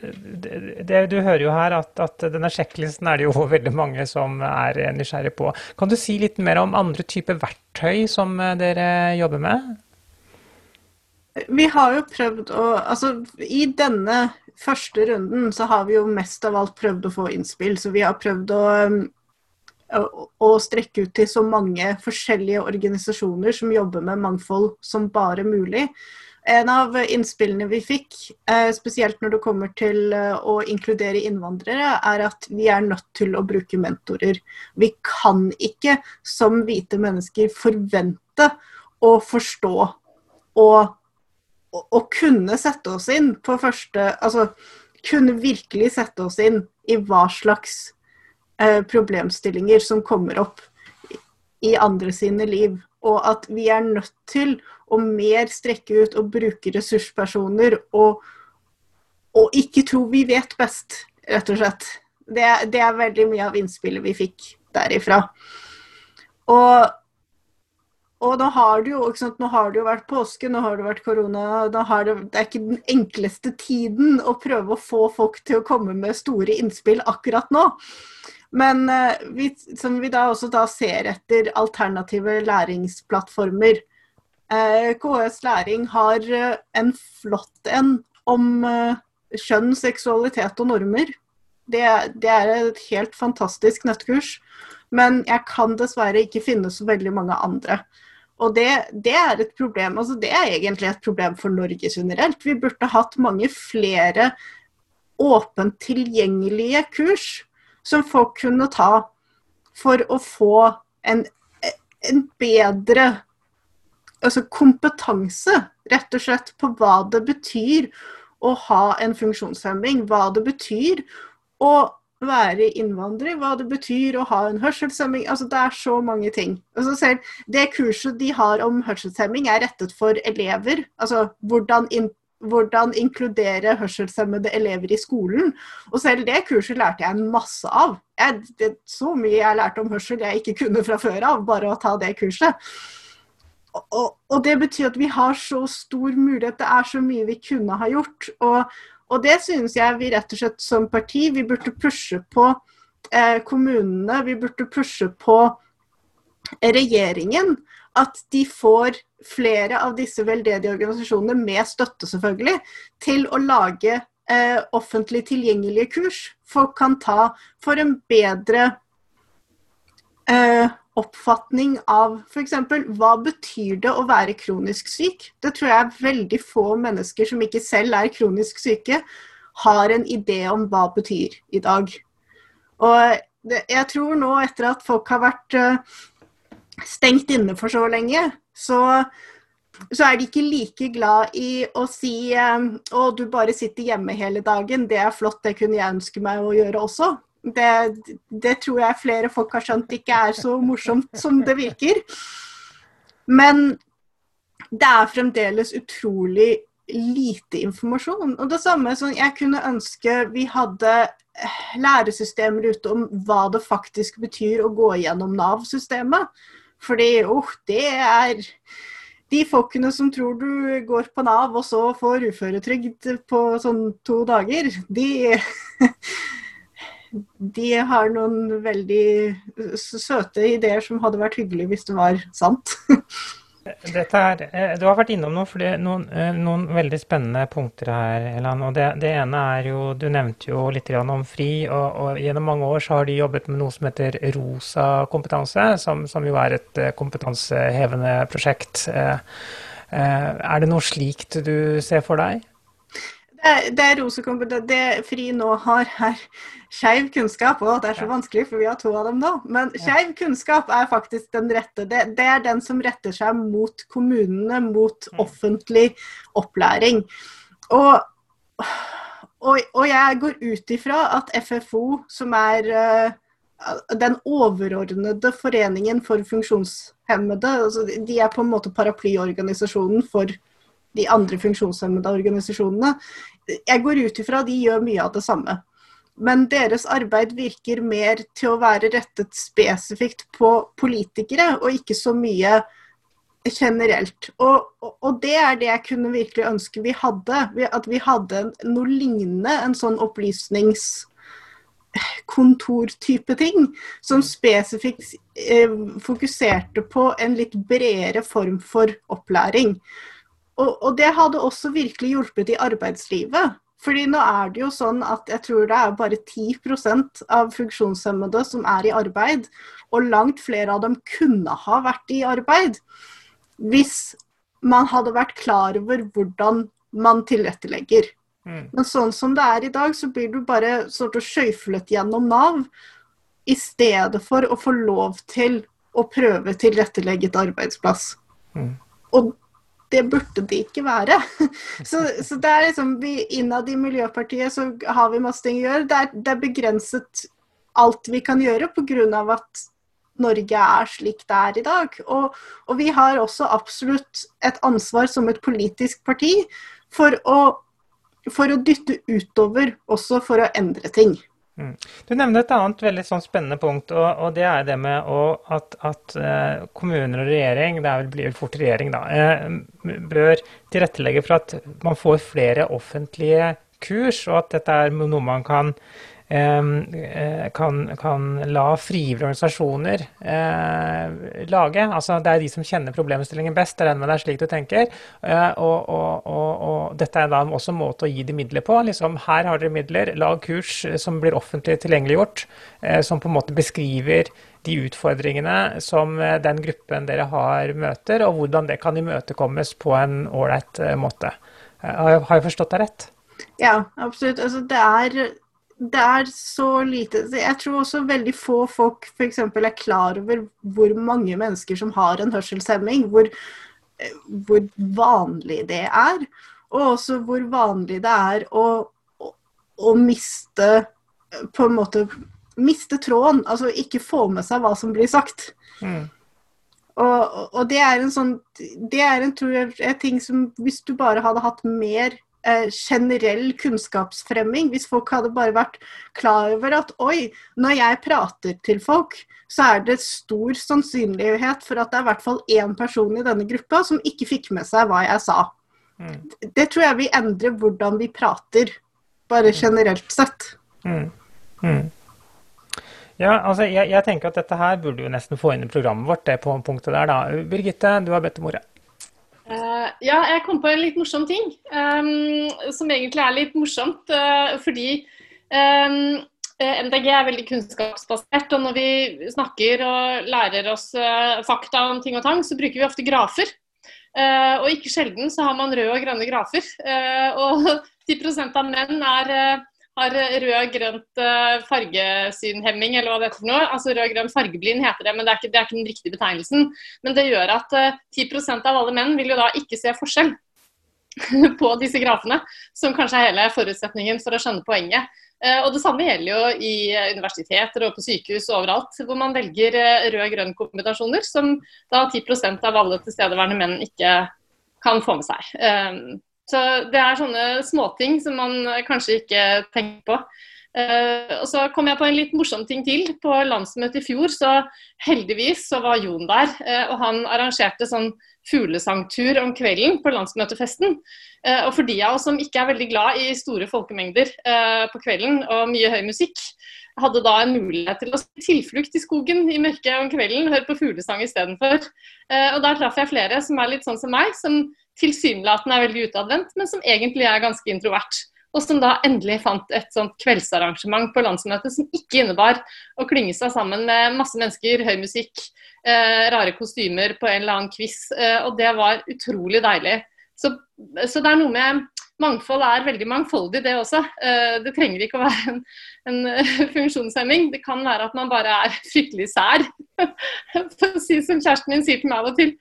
det, du hører jo her at, at, denne sjekklisten er det jo veldig mange som er nysgjerrig på. Kan du si litt mer om andre typer verktøy som dere jobber med? Vi har jo prøvd å Altså, i denne første runden så har vi jo mest av alt prøvd å få innspill. Så vi har prøvd å, å, å strekke ut til så mange forskjellige organisasjoner som jobber med mangfold som bare mulig. En av innspillene vi fikk, eh, spesielt når det kommer til eh, å inkludere innvandrere, er at vi er nødt til å bruke mentorer. Vi kan ikke som hvite mennesker forvente å forstå og å, kunne sette oss inn på første Altså kunne virkelig sette oss inn i hva slags eh, problemstillinger som kommer opp i andre sine liv. Og at vi er nødt til å mer strekke ut og bruke ressurspersoner og, og ikke tro vi vet best, rett og slett. Det, det er veldig mye av innspillet vi fikk derifra. Og og nå har, det jo, nå har det jo vært påske, nå har det vært korona. Det, det, er ikke den enkleste tiden å prøve å få folk til å komme med store innspill akkurat nå. Men eh, vi, som vi da også da ser etter alternative læringsplattformer. Eh, KS Læring har eh, en flott en om kjønn, seksualitet og normer. Det, det er et helt fantastisk nettkurs. Men jeg kan dessverre ikke finne så veldig mange andre. Og det, det, er et problem. Altså, det er egentlig et problem for Norge generelt. Vi burde hatt mange flere åpent tilgjengelige kurs som folk kunne ta for å få en, en bedre altså kompetanse, rett og slett, på hva det betyr å ha en funksjonshemming. Hva det betyr å være innvandrer, hva det betyr å ha en hørselshemming. Altså, det er så mange ting. Altså, selv det kurset de har om hørselshemming, er rettet for elever. Altså hvordan, in hvordan inkludere hørselshemmede elever i skolen. Og selv det kurset lærte jeg en masse av. Jeg, det så mye jeg lærte om hørsel jeg ikke kunne fra før av, bare å ta det kurset. Og, og, det betyr at vi har så stor mulighet. Det er så mye vi kunne ha gjort. Og og det synes jeg vi rett og slett som parti vi burde pushe på eh, kommunene. Vi burde pushe på regjeringen. At de får flere av disse veldedige organisasjonene, med støtte selvfølgelig, til å lage eh, offentlig tilgjengelige kurs folk kan ta for en bedre eh, oppfatning av f.eks. hva betyr det å være kronisk syk? Det tror jeg veldig få mennesker som ikke selv er kronisk syke, har en idé om hva betyr i dag. Og det, jeg tror nå, etter at folk har vært uh, stengt inne for så lenge, så, så, er de ikke like glad i å si uh, å, du bare sitter hjemme hele dagen, det er flott, det kunne jeg ønske meg å gjøre også. Det, det, tror jeg flere folk har skjønt ikke er så morsomt som det virker. Men det er fremdeles utrolig lite informasjon. Og det samme som jeg kunne ønske vi hadde læresystemer ute om hva det faktisk betyr å gå gjennom Nav-systemet. Fordi oh, det er de folkene som tror du går på Nav og så får uføretrygd på sånn to dager, de de har noen veldig søte ideer som hadde vært hyggelig hvis det var sant. Er, eh, du har vært innom noe, noen, eh, noen, veldig spennende punkter her, Elan. og det, det, ene er jo, Du nevnte jo litt om FRI. Og, og, Gjennom mange år så har de jobbet med noe som heter Rosa kompetanse, som, som jo er et eh, kompetansehevende prosjekt. Er det noe slikt du ser for deg? Det, rosekompetanse. Det FRI nå har, er skeiv kunnskap. Og det er så vanskelig, for vi har to av dem nå. Men skeiv kunnskap er faktisk den rette. Det, det, er den som retter seg mot kommunene, mot mm. offentlig opplæring. Og, og, og jeg går ut ifra at FFO, som er uh, den overordnede foreningen for funksjonshemmede, altså de er på en måte paraplyorganisasjonen for de andre funksjonshemmede organisasjonene. Jeg går ut ifra de gjør mye av det samme. Men deres arbeid virker mer til å være rettet spesifikt på politikere, og ikke så mye generelt. Og, og, det er det jeg kunne virkelig ønske vi hadde. At vi hadde noe lignende, en sånn opplysningskontortype ting, som spesifikt eh, fokuserte på en litt bredere form for opplæring. Og, og, det hadde også virkelig hjulpet i arbeidslivet. Fordi nå er det jo sånn at jeg tror det er bare 10% av funksjonshemmede som er i arbeid. Og langt flere av dem kunne ha vært i arbeid hvis man hadde vært klar over hvordan man tilrettelegger. Mm. Men sånn som det er i dag, så blir du bare sort of skøyflet gjennom Nav i stedet for å få lov til å prøve tilrettelegget arbeidsplass. Mm. Og det burde det ikke være. Så, så det er liksom vi Innad i Miljøpartiet så har vi masse ting å gjøre. Det er, det er begrenset alt vi kan gjøre pga. at Norge er slik det er i dag. Og, og, vi har også absolutt et ansvar som et politisk parti for å, for å dytte utover, også for å endre ting. Mm. Du nevner et annet veldig sånn spennende punkt, og, og, det er det med at, at uh, kommuner og regjering, det vel, blir vel fort regjering da, uh, bør tilrettelegge for at man får flere offentlige kurs, og at dette er noe man kan Eh, kan, kan, la frivillige organisasjoner eh, lage. Altså, det er de som kjenner problemstillingen best. Det er det er slik du tenker. Eh, og, og, og, og, dette er da også en måte å gi de midler på. Liksom, her har dere midler, lag kurs som blir offentlig tilgjengeliggjort, eh, som på en måte beskriver de utfordringene som eh, den gruppen dere har, møter, og hvordan det kan imøtekommes på en ålreit eh, måte. Har jeg forstått deg rett? Ja, absolutt. Altså, det er det er så lite Jeg tror også veldig få folk f.eks. er klar over hvor mange mennesker som har en hørselshemming. Hvor, hvor, vanlig det er. Og også hvor vanlig det er å, å, å, miste På en måte miste tråden. Altså ikke få med seg hva som blir sagt. Mm. Og, og, det er en sånn Det er en, tror jeg, ting som hvis du bare hadde hatt mer eh, generell kunnskapsfremming. Hvis folk hadde bare vært klar over at oi, når jeg prater til folk, så er det stor sannsynlighet for at det er i hvert fall én person i denne gruppa som ikke fikk med seg hva jeg sa. Mm. Det tror jeg vil endre hvordan vi prater, bare generelt sett. Mm. Mm. Ja, altså jeg, jeg, tenker at dette her burde jo nesten få inn i programmet vårt, det på punktet der, da. Birgitte, du har bedt om ordet. Uh, ja, jeg kom på en litt morsom ting. Um, som egentlig er litt morsomt. Uh, fordi um, eh, MDG er veldig kunnskapsbasert. Og når vi snakker og lærer oss uh, fakta om ting og tang, så bruker vi ofte grafer. og ikke sjelden så har man røde og grønne grafer. og 10% av menn er har rød-grønt uh, fargesynhemming, eller hva det heter for noe. Altså Rød-grønn fargeblind heter det, men det er, ikke, det er, ikke, den riktige betegnelsen. Men det gjør at uh, eh, 10 av alle menn vil jo da ikke se forskjell på disse grafene, som kanskje er hele forutsetningen for å skjønne poenget. Eh, og Det samme gjelder jo i eh, universiteter og på sykehus og overalt, hvor man velger eh, rød-grønn kombinasjoner, som da 10% av alle tilstedeværende menn ikke kan få med seg. Så Det er sånne småting som man kanskje ikke tenker på. Og Så kom jeg på en litt morsom ting til. På landsmøtet i fjor, så heldigvis så var Jon der. Og han arrangerte sånn fuglesangtur om kvelden på landsmøtefesten. Uh, og for de av oss som ikke er veldig glad i store folkemengder eh, på kvelden og mye høy musikk, hadde da en mulighet til å tilflukt i skogen i mørket om kvelden, høre på fuglesang istedenfor. Eh, og der traff jeg flere som er litt sånn som meg, som tilsynelatende er veldig utadvendt, men som egentlig er ganske introvert. Og som da endelig fant et sånt kveldsarrangement på landsmøtet som ikke innebar å klynge seg sammen med masse mennesker, høy musikk, eh, rare kostymer på en eller annen quiz. Eh, og det var utrolig deilig. Så, så, det er noe med Mangfold er veldig mangfoldig, det også. Eh, det trenger ikke å være en, en funksjonshemming. Det kan være at man bare er fryktelig sær. Som kjæresten min sier til meg av og til.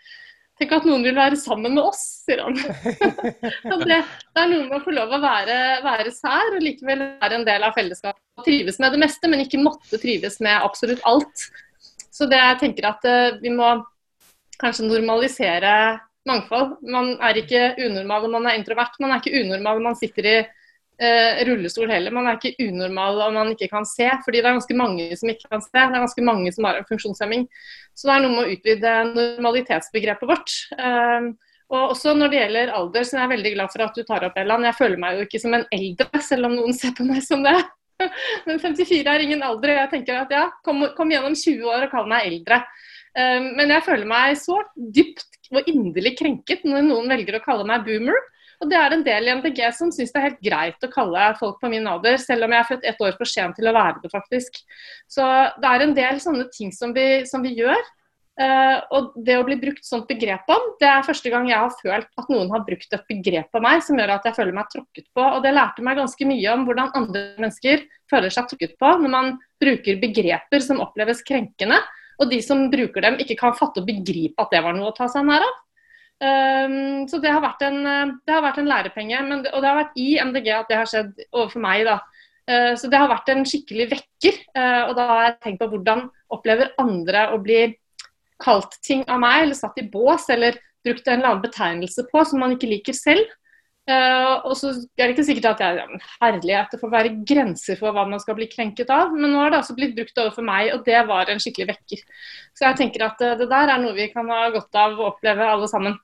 Tenk at noen vil være sammen med oss, sier han. det, det, er noe med å få lov å være, være sær og likevel være en del av fellesskapet. Trives med det meste, men ikke måtte trives med absolutt alt. Så det jeg tenker at uh, vi må kanskje normalisere mangfold. Man er ikke unormal om man er introvert. Man er ikke unormal om man sitter i rullestol heller. Man er ikke unormal om man ikke kan se, fordi det er ganske mange som ikke kan se. Det er ganske mange som har en funksjonshemming. Så det er noe med å utvide normalitetsbegrepet vårt. Uh, og også når det gjelder alder, så er jeg veldig glad for at du tar opp Ellan. Jeg føler meg jo ikke som en eldre, selv om noen ser på meg som det. Men 54 er ingen alder. Jeg tenker at ja, kom, kom gjennom 20 år og kall meg eldre. Um, men jeg føler meg så dypt og inderlig krenket når noen velger å kalle meg boomer. Og det er en del i MDG som syns det er helt greit å kalle folk på min alder, selv om jeg er født ett år for sent til å være det, faktisk. Så det er en del sånne ting som vi, som vi gjør Uh, og det å bli brukt sånt begrep om, det er første gang jeg har følt at noen har brukt et begrep på meg som gjør at jeg føler meg tråkket på. Og det lærte meg ganske mye om hvordan andre mennesker føler seg tråkket på når man bruker begreper som oppleves krenkende, og de som bruker dem ikke kan fatte og begripe at det var noe å ta seg nær av. Um, så det har vært en, det har vært en lærepenge, det, og det har vært i MDG at det har skjedd overfor meg. da. Uh, så det har vært en skikkelig vekker, uh, og da har jeg tenkt på hvordan opplever andre å bli kalt ting av meg, eller satt i bås, eller brukt en eller annen betegnelse på som man ikke liker selv. Uh, og så er det ikke sikkert at jeg ja, herlighet, det får være grenser for hva man skal bli krenket av, men nå har det altså blitt brukt overfor meg, og det var en skikkelig vekker. Så jeg tenker at det der er noe vi kan ha godt av å oppleve alle sammen.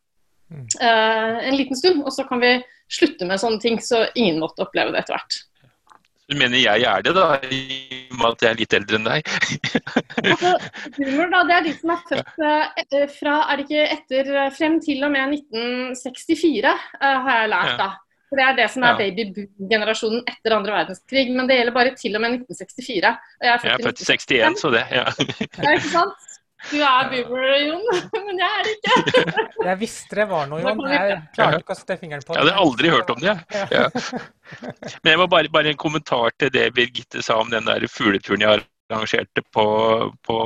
Uh, en liten stund, og så kan vi slutte med sånne ting, så ingen måtte oppleve det etter hvert. Du mener jeg er det, da, i og med at jeg er litt eldre enn deg? altså, da, det er de som er født uh, fra er det ikke etter, eh, frem til og med 1964, uh, eh, har jeg lært. da. For Det er det som er ja. babyboom-generasjonen etter andre verdenskrig. Men det gjelder bare til og med 1964. Og jeg er født, jeg er født i 61, så det. ja. ja ikke sant? Du er boomer, Jon, men jeg er ikke. jeg visste det var noe, Jon. Jeg klarte ikke å sette fingeren på det. Jeg hadde aldri hørt om det. Ja. Men jeg må bare, bare, en kommentar til det Birgitte sa om den der fugleturen jeg arrangerte på, på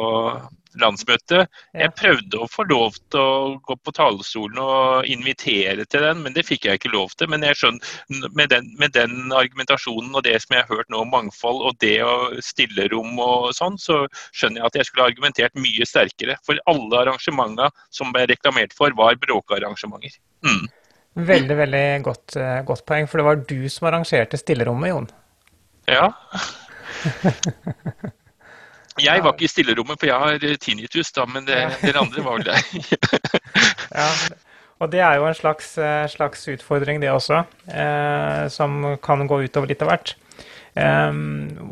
landsmøte. Jeg prøvde å få lov til å gå på talerstolen og invitere til den, men det fikk jeg ikke lov til. Men jeg skjønner, med den, med den argumentasjonen og det som jeg har hørt nå om mangfold og det å stille rom og sånn, så skjønner jeg at jeg skulle argumentert mye sterkere. For alle arrangementene som ble reklamert for, var bråkearrangementer. Mm. Veldig, veldig godt, eh, godt poeng, for det var du som arrangerte stillerommet, Jon. Ja. Jeg var ikke i stillerommet, for jeg har eh, tinnitus, da, men det, dere andre var vel der. ja, og det er jo en slags, eh, slags utfordring, det også, eh, som kan gå utover litt av hvert. Eh,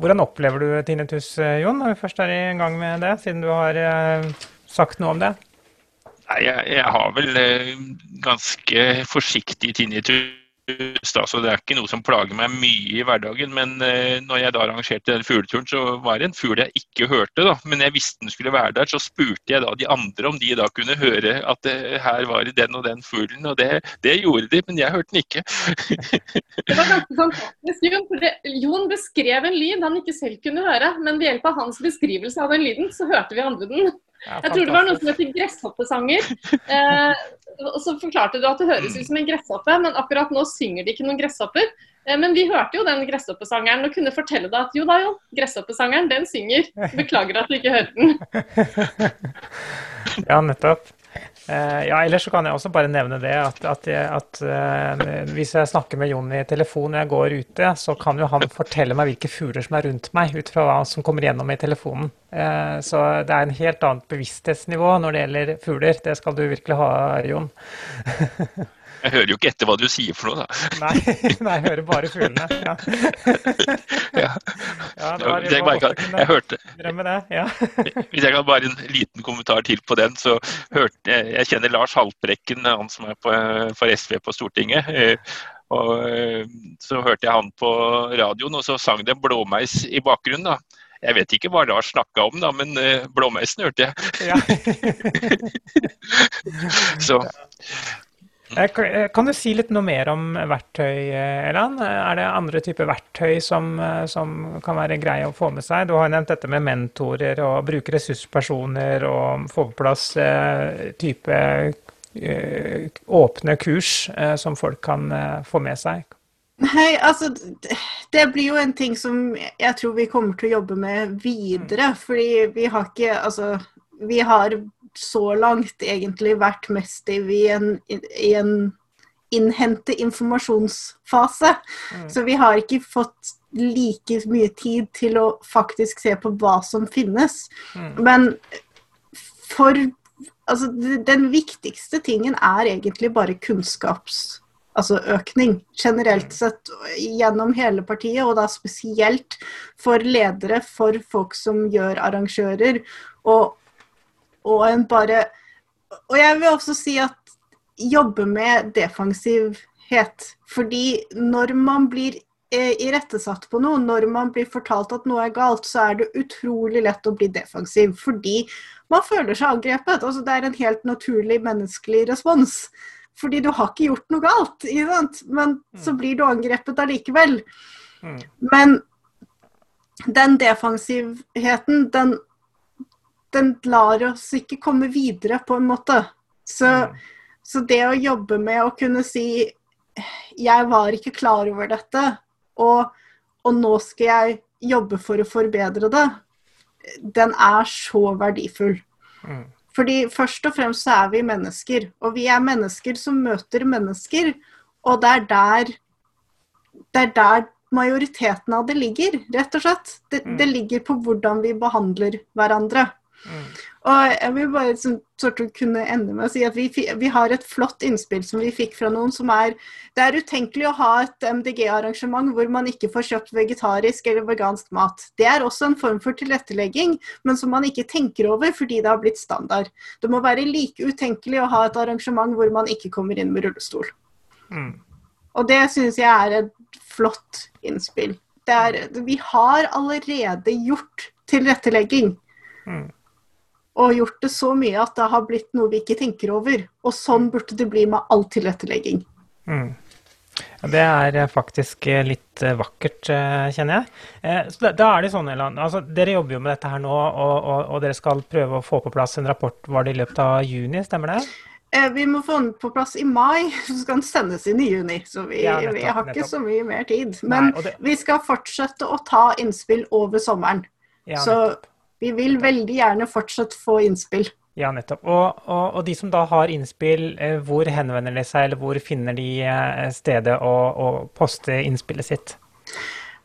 hvordan opplever du tinnitus, eh, Jon, når vi først er i gang med det, siden du har eh, sagt noe om det? Jeg, jeg har vel ganske forsiktig tinnitus da, så det er ikke noe som plager meg mye i hverdagen. Men eh, når jeg da arrangerte den fugleturen, så var det en fugl jeg ikke hørte. da, Men jeg visste den skulle være der, så spurte jeg da de andre om de da kunne høre at det her var den og den fuglen. Og det, det gjorde de, men jeg hørte den ikke. det var ganske fantastisk, Jon. for det, Jon beskrev en lyd han ikke selv kunne høre. Men ved hjelp av hans beskrivelse av den lyden, så hørte vi andre den. Ja, Jeg tror det var noe som heter gresshoppesanger. Eh, og så forklarte du at det høres ut som en gresshoppe, men akkurat nå synger de ikke noen gresshopper. Eh, men vi hørte jo den gresshoppesangeren og kunne fortelle deg at jo da, jo, gresshoppesangeren, den synger. Beklager at du ikke hørte den. Ja, nettopp. Eh, ja, ellers så kan jeg også bare nevne det at, at, at eh, hvis jeg snakker med Jon i telefon når jeg går ute, så kan jo han fortelle meg hvilke fugler som er rundt meg, ut fra hva som kommer gjennom i telefonen. Eh, så det er en helt annet bevissthetsnivå når det gjelder fugler. Det skal du virkelig ha, Jon. Jeg hører jo ikke etter hva du sier for noe, da. Nei, nei jeg hører bare fuglene. Ja, Ja. ja det var, Jeg, bare kan, jeg hørte, det. Ja. hvis jeg kan bare en liten kommentar til på den, så hørte jeg Jeg kjenner Lars Haltbrekken, han som er på, for SV på Stortinget. eh, Og eh, så hørte jeg han på radioen, og så sang det en blåmeis i bakgrunnen. da. Jeg vet ikke hva Lars snakka om, da, men eh, blåmeisen hørte jeg. Ja. Så Kan eh, du si litt noe mer om verktøy, eh, Elan? Er det andre typer verktøy som, eh, som kan være greie å få med seg? Du har nevnt dette med mentorer og bruke ressurspersoner og få på plass eh, type eh, åpne kurs eh, som folk kan eh, få med seg. Nei, altså Det blir jo en ting som jeg tror vi kommer til å jobbe med videre. Fordi vi har ikke Altså, vi har så langt egentlig vært mest i en, i en innhente informasjonsfase. Så vi har ikke fått like mye tid til å faktisk se på hva som finnes. Men for Altså, den viktigste tingen er egentlig bare kunnskaps altså økning generelt sett gjennom hele partiet, og da spesielt for ledere, for folk som gjør arrangører, og, og en bare Og jeg vil også si at jobbe med defensivhet. Fordi når man blir eh, irettesatt på noe, når man blir fortalt at noe er galt, så er det utrolig lett å bli defensiv. Fordi man føler seg angrepet. Altså, det er en helt naturlig menneskelig respons. Fordi du har ikke gjort noe galt, men så blir du angrepet allikevel. Mm. Men den defensivheten, den, den lar oss ikke komme videre, på en måte. Så, så det å jobbe med å kunne si jeg var ikke klar over dette, og, og nå skal jeg jobbe for å forbedre det, den er så verdifull. Mm. Fordi først og fremst så er vi mennesker, og vi er mennesker som møter mennesker, og det er der, det er der majoriteten av det ligger, rett og slett. Det, det ligger på hvordan vi behandler hverandre. Mm. Og jeg vil bare sånn, sort of kunne ende med å si at vi, vi har et flott innspill som vi fikk fra noen som er Det er utenkelig å ha et MDG-arrangement hvor man ikke får kjøpt vegetarisk eller vegansk mat. Det er også en form for tilrettelegging, men som man ikke tenker over fordi det har blitt standard. Det må være like utenkelig å ha et arrangement hvor man ikke kommer inn med rullestol. Mm. Og det syns jeg er et flott innspill. Er, vi har allerede gjort tilrettelegging. Mm. Og gjort det så mye at det har blitt noe vi ikke tenker over. Og sånn burde det bli med all tilrettelegging. Mm. Det er eh, faktisk eh, litt eh, vakkert, kjenner jeg. Så da, er det sånn, Elan, altså, Dere jobber jo med dette her nå, og, og, og dere skal prøve å få på plass en rapport. Var det i løpet av juni, stemmer det? Vi må få den på plass i mai, så skal den sendes inn i juni. Så vi, Ja, nettopp, vi har ikke nettopp. så mye mer tid. Men Nei, det- vi skal fortsette å ta innspill over sommeren. Ja, så nettopp. Vi vil veldig gjerne fortsatt få innspill. Ja, nettopp. Og, og, og de som da har innspill, eh, hvor henvender de seg, eller hvor finner de eh, stedet å, å poste innspillet sitt?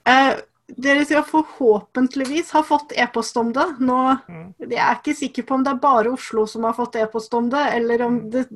Eh, dere skal forhåpentligvis ha fått e-post om det. Nå, Mm. jeg er ikke sikker på om det er bare Oslo som har fått e-post om det, eller om det,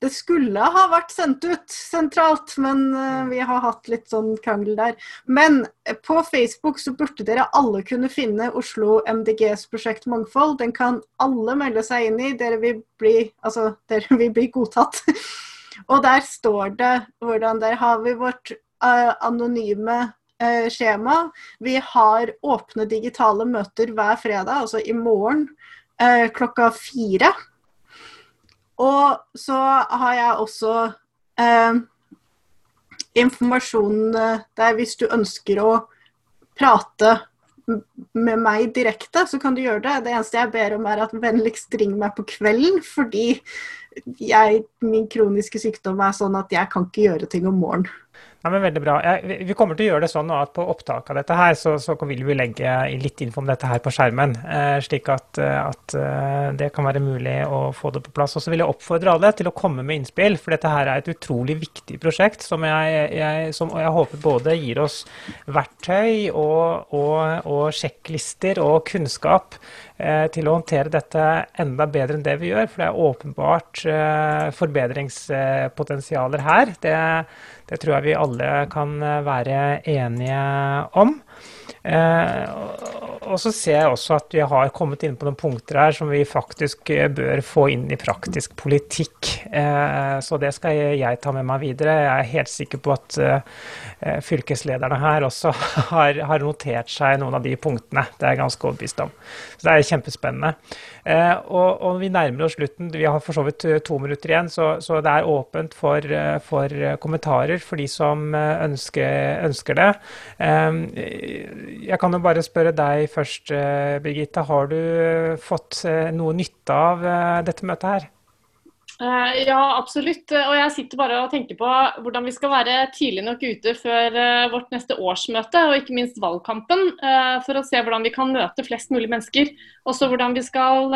det skulle ha vært sendt ut sentralt, men eh, vi har hatt litt sånn krangel der. Men eh, på Facebook så burde dere alle kunne finne Oslo MDGs prosjekt Mangfold. Den kan alle melde seg inn i. Dere vil bli, altså, dere vil bli godtatt. Og der står det hvordan Der har vi vårt uh, anonyme uh, skjema. Vi har åpne digitale møter hver fredag, altså i morgen uh, klokka fire. Og så har jeg også eh, informasjon eh, der hvis du ønsker å prate med meg direkte, så kan du gjøre det. Det eneste jeg ber om, er at vennligst ring meg på kvelden, fordi jeg, min kroniske sykdom er sånn at jeg kan ikke gjøre ting om morgenen. Ja, men veldig bra. Jeg, vi kommer til å gjøre det sånn at på opptak av dette her, så, så vil vi legge litt info om dette her på skjermen, eh, slik at, eh, at, eh, det kan være mulig å få det på plass. Og så vil jeg oppfordre alle til å komme med innspill, for dette her er et utrolig viktig prosjekt som jeg, jeg, som jeg håper både gir oss verktøy og, og, og sjekklister og kunnskap til å håndtere dette enda bedre enn det vi gjør. For det er åpenbart eh, forbedringspotensialer her. Det, det tror jeg vi alle kan eh, være enige om. Og så ser jeg også at vi har kommet inn på noen punkter her som vi faktisk bør få inn i praktisk politikk. så det skal jeg ta med meg videre. Jeg er helt sikker på at fylkeslederne her også har, notert seg noen av de punktene. Det er jeg ganske overbevist om. Så det er kjempespennende. Eh, og, vi nærmer oss slutten. Vi har for så vidt eh, to minutter igjen, så, det er åpent for, eh, for, kommentarer for de som ønsker, ønsker det. Jeg kan jo bare spørre deg først, Birgitte. Har du fått noe nytte av dette møtet her? Ja, absolutt. Og jeg sitter bare og tenker på hvordan vi skal være tidlig nok ute før vårt neste årsmøte, og ikke minst valgkampen, for å se hvordan vi kan møte flest mulig mennesker. Også hvordan vi skal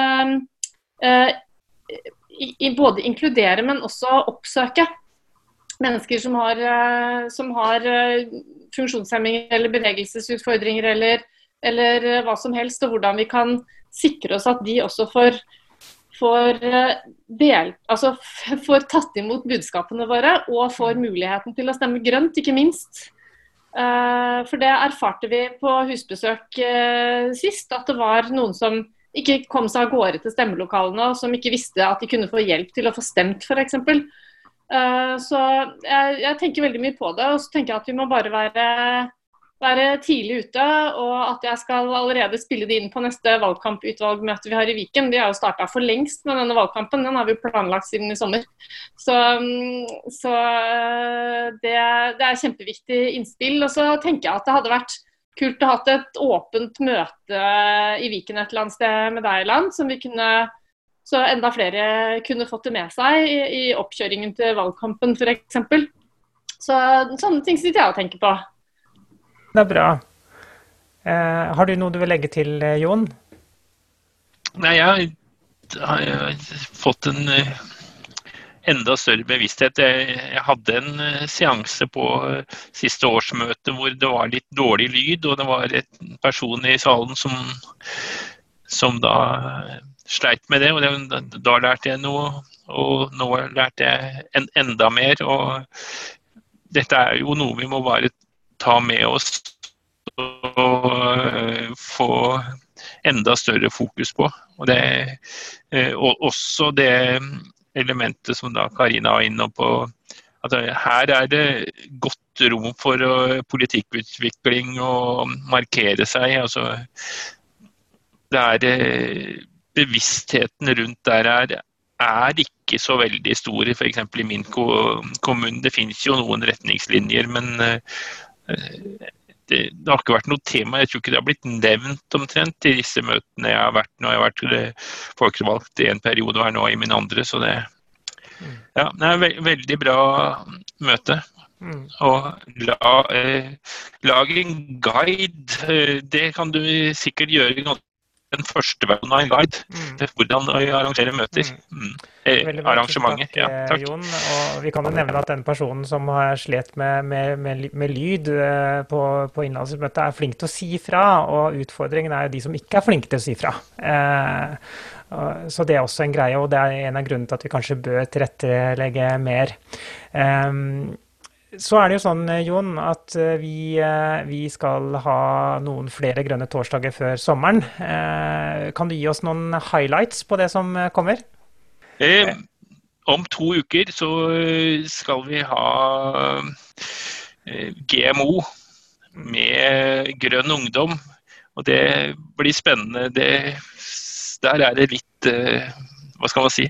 både inkludere, men også oppsøke mennesker som har, som har funksjonshemminger eller bevegelsesutfordringer eller, eller hva som helst, og hvordan vi kan sikre oss at de også får får, eh, del, altså, får tatt imot budskapene våre og får muligheten til å stemme grønt, ikke minst. For det erfarte vi på husbesøk sist, at det var noen som ikke kom seg av gårde til stemmelokalene, og som ikke visste at de kunne få hjelp til å få stemt, f.eks. Uh, så jeg, jeg, tenker veldig mye på det, og så tenker jeg at vi må bare være være tidlig ute, og at jeg skal allerede spille det inn på neste valgkamputvalgmøte vi har i Viken. De har jo starta for lengst med denne valgkampen, den har vi planlagt siden i sommer. Så, mm, så eh, det, det, er kjempeviktig innspill. Og så tenker jeg at det hadde vært kult å ha et åpent møte i Viken et eller annet sted med deg, Land, som vi kunne så enda flere kunne fått det med seg i, i oppkjøringen til valgkampen f.eks. Så sånne ting sitter jeg og tenker på. Det er bra. Eh, har du noe du vil legge til, eh, Jon? Nei, jeg har fått en eh, enda større bevissthet. Jeg, jeg hadde en uh, seanse på siste årsmøte hvor det var litt dårlig lyd, og det var en person i salen som, som da sleit med det. og det, Da lærte jeg noe, og nå lærte jeg en, enda mer. og Dette er jo noe vi må bare ta med oss og uh, få enda større fokus på. Og, det, uh, også det elementet som da Karina var inne på, at her er det godt rom for politikkutvikling og markere seg. Altså, det er Bevisstheten rundt der er, er ikke så veldig stor, f.eks. i min kommune. Det finnes jo noen retningslinjer, men det, det, har ikke vært noe tema. Jeg tror ikke det har blitt nevnt omtrent i disse møtene jeg har vært nå. Jeg har vært eh, folkevalgt i en periode og er nå i min andre, så det, ja, det er ve veldig bra møte. Mm. Og la, eh, lag en guide. Eh, det kan du sikkert gjøre den første versjonen av en guide mm. til hvordan å arrangere møter. Mm. mm. Eh, arrangementer. Takk, ja, takk. Jon, og vi kan jo nevne at den personen som har slet med, med, med, med lyd eh, på, på innlandsmøtet, er flink til å si fra. Og utfordringen er jo de som ikke er flinke til å si fra. Eh, så det er også en greie, og det er en av grunnene til at vi kanskje bør tilrettelegge mer. Um, så er det jo sånn, eh, Jon, at eh, vi, eh, vi, skal ha noen flere grønne torsdager før sommeren. Kan du gi oss noen highlights på det som kommer? Eh, om to uker så skal vi ha GMO med grønn ungdom. Og det blir spennende. Det, der er det litt, hva skal man si,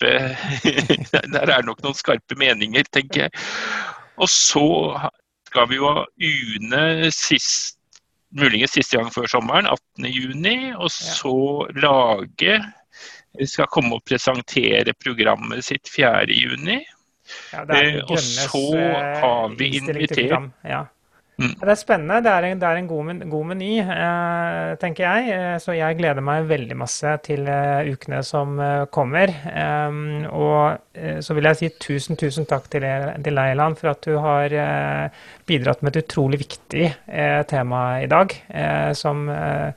skarpe Der er det nok noen skarpe meninger, tenker jeg. Og så skal vi jo ha UNE sist, muligens siste gang før sommeren, 18.6. Og så lage Skal komme og presentere programmet sitt 4.6. Ja, Eh, og så eh, har vi invitert- Ja. Mm. Det er spennende. Det er en, det er en god, men- god meny, eh, tenker jeg. Eh, Så jeg gleder meg veldig masse til eh, ukene som eh, kommer. Em, og eh, så vil jeg si tusen, tusen takk til til deg, for at du har eh, bidratt med et utrolig viktig eh, tema i dag, eh, som eh,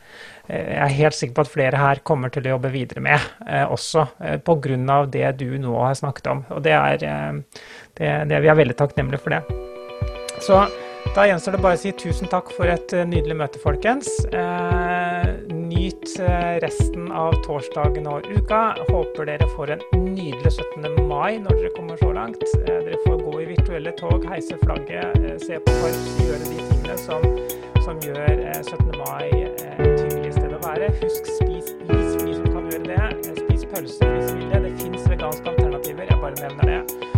jeg er helt sikker på at flere her kommer til å jobbe videre med, eh, også eh, pga. det du nå har snakket om. Og det er, eh, det, det, vi er veldig takknemlige for det. Så da gjenstår det bare å si tusen takk for et eh, nydelig møte, folkens. Eh, nyt eh, resten av torsdagen og uka. Håper dere får en nydelig 17. mai når dere kommer så langt. Dere får gå i virtuelle tog, heise flagget, se på korps, gjøre de tingene som, som gjør eh, 17. mai et hyggelig sted å være. Husk spis is for som kan gjøre det. Spis pølse hvis du vil det. Det fins veganske alternativer, jeg bare nevner det.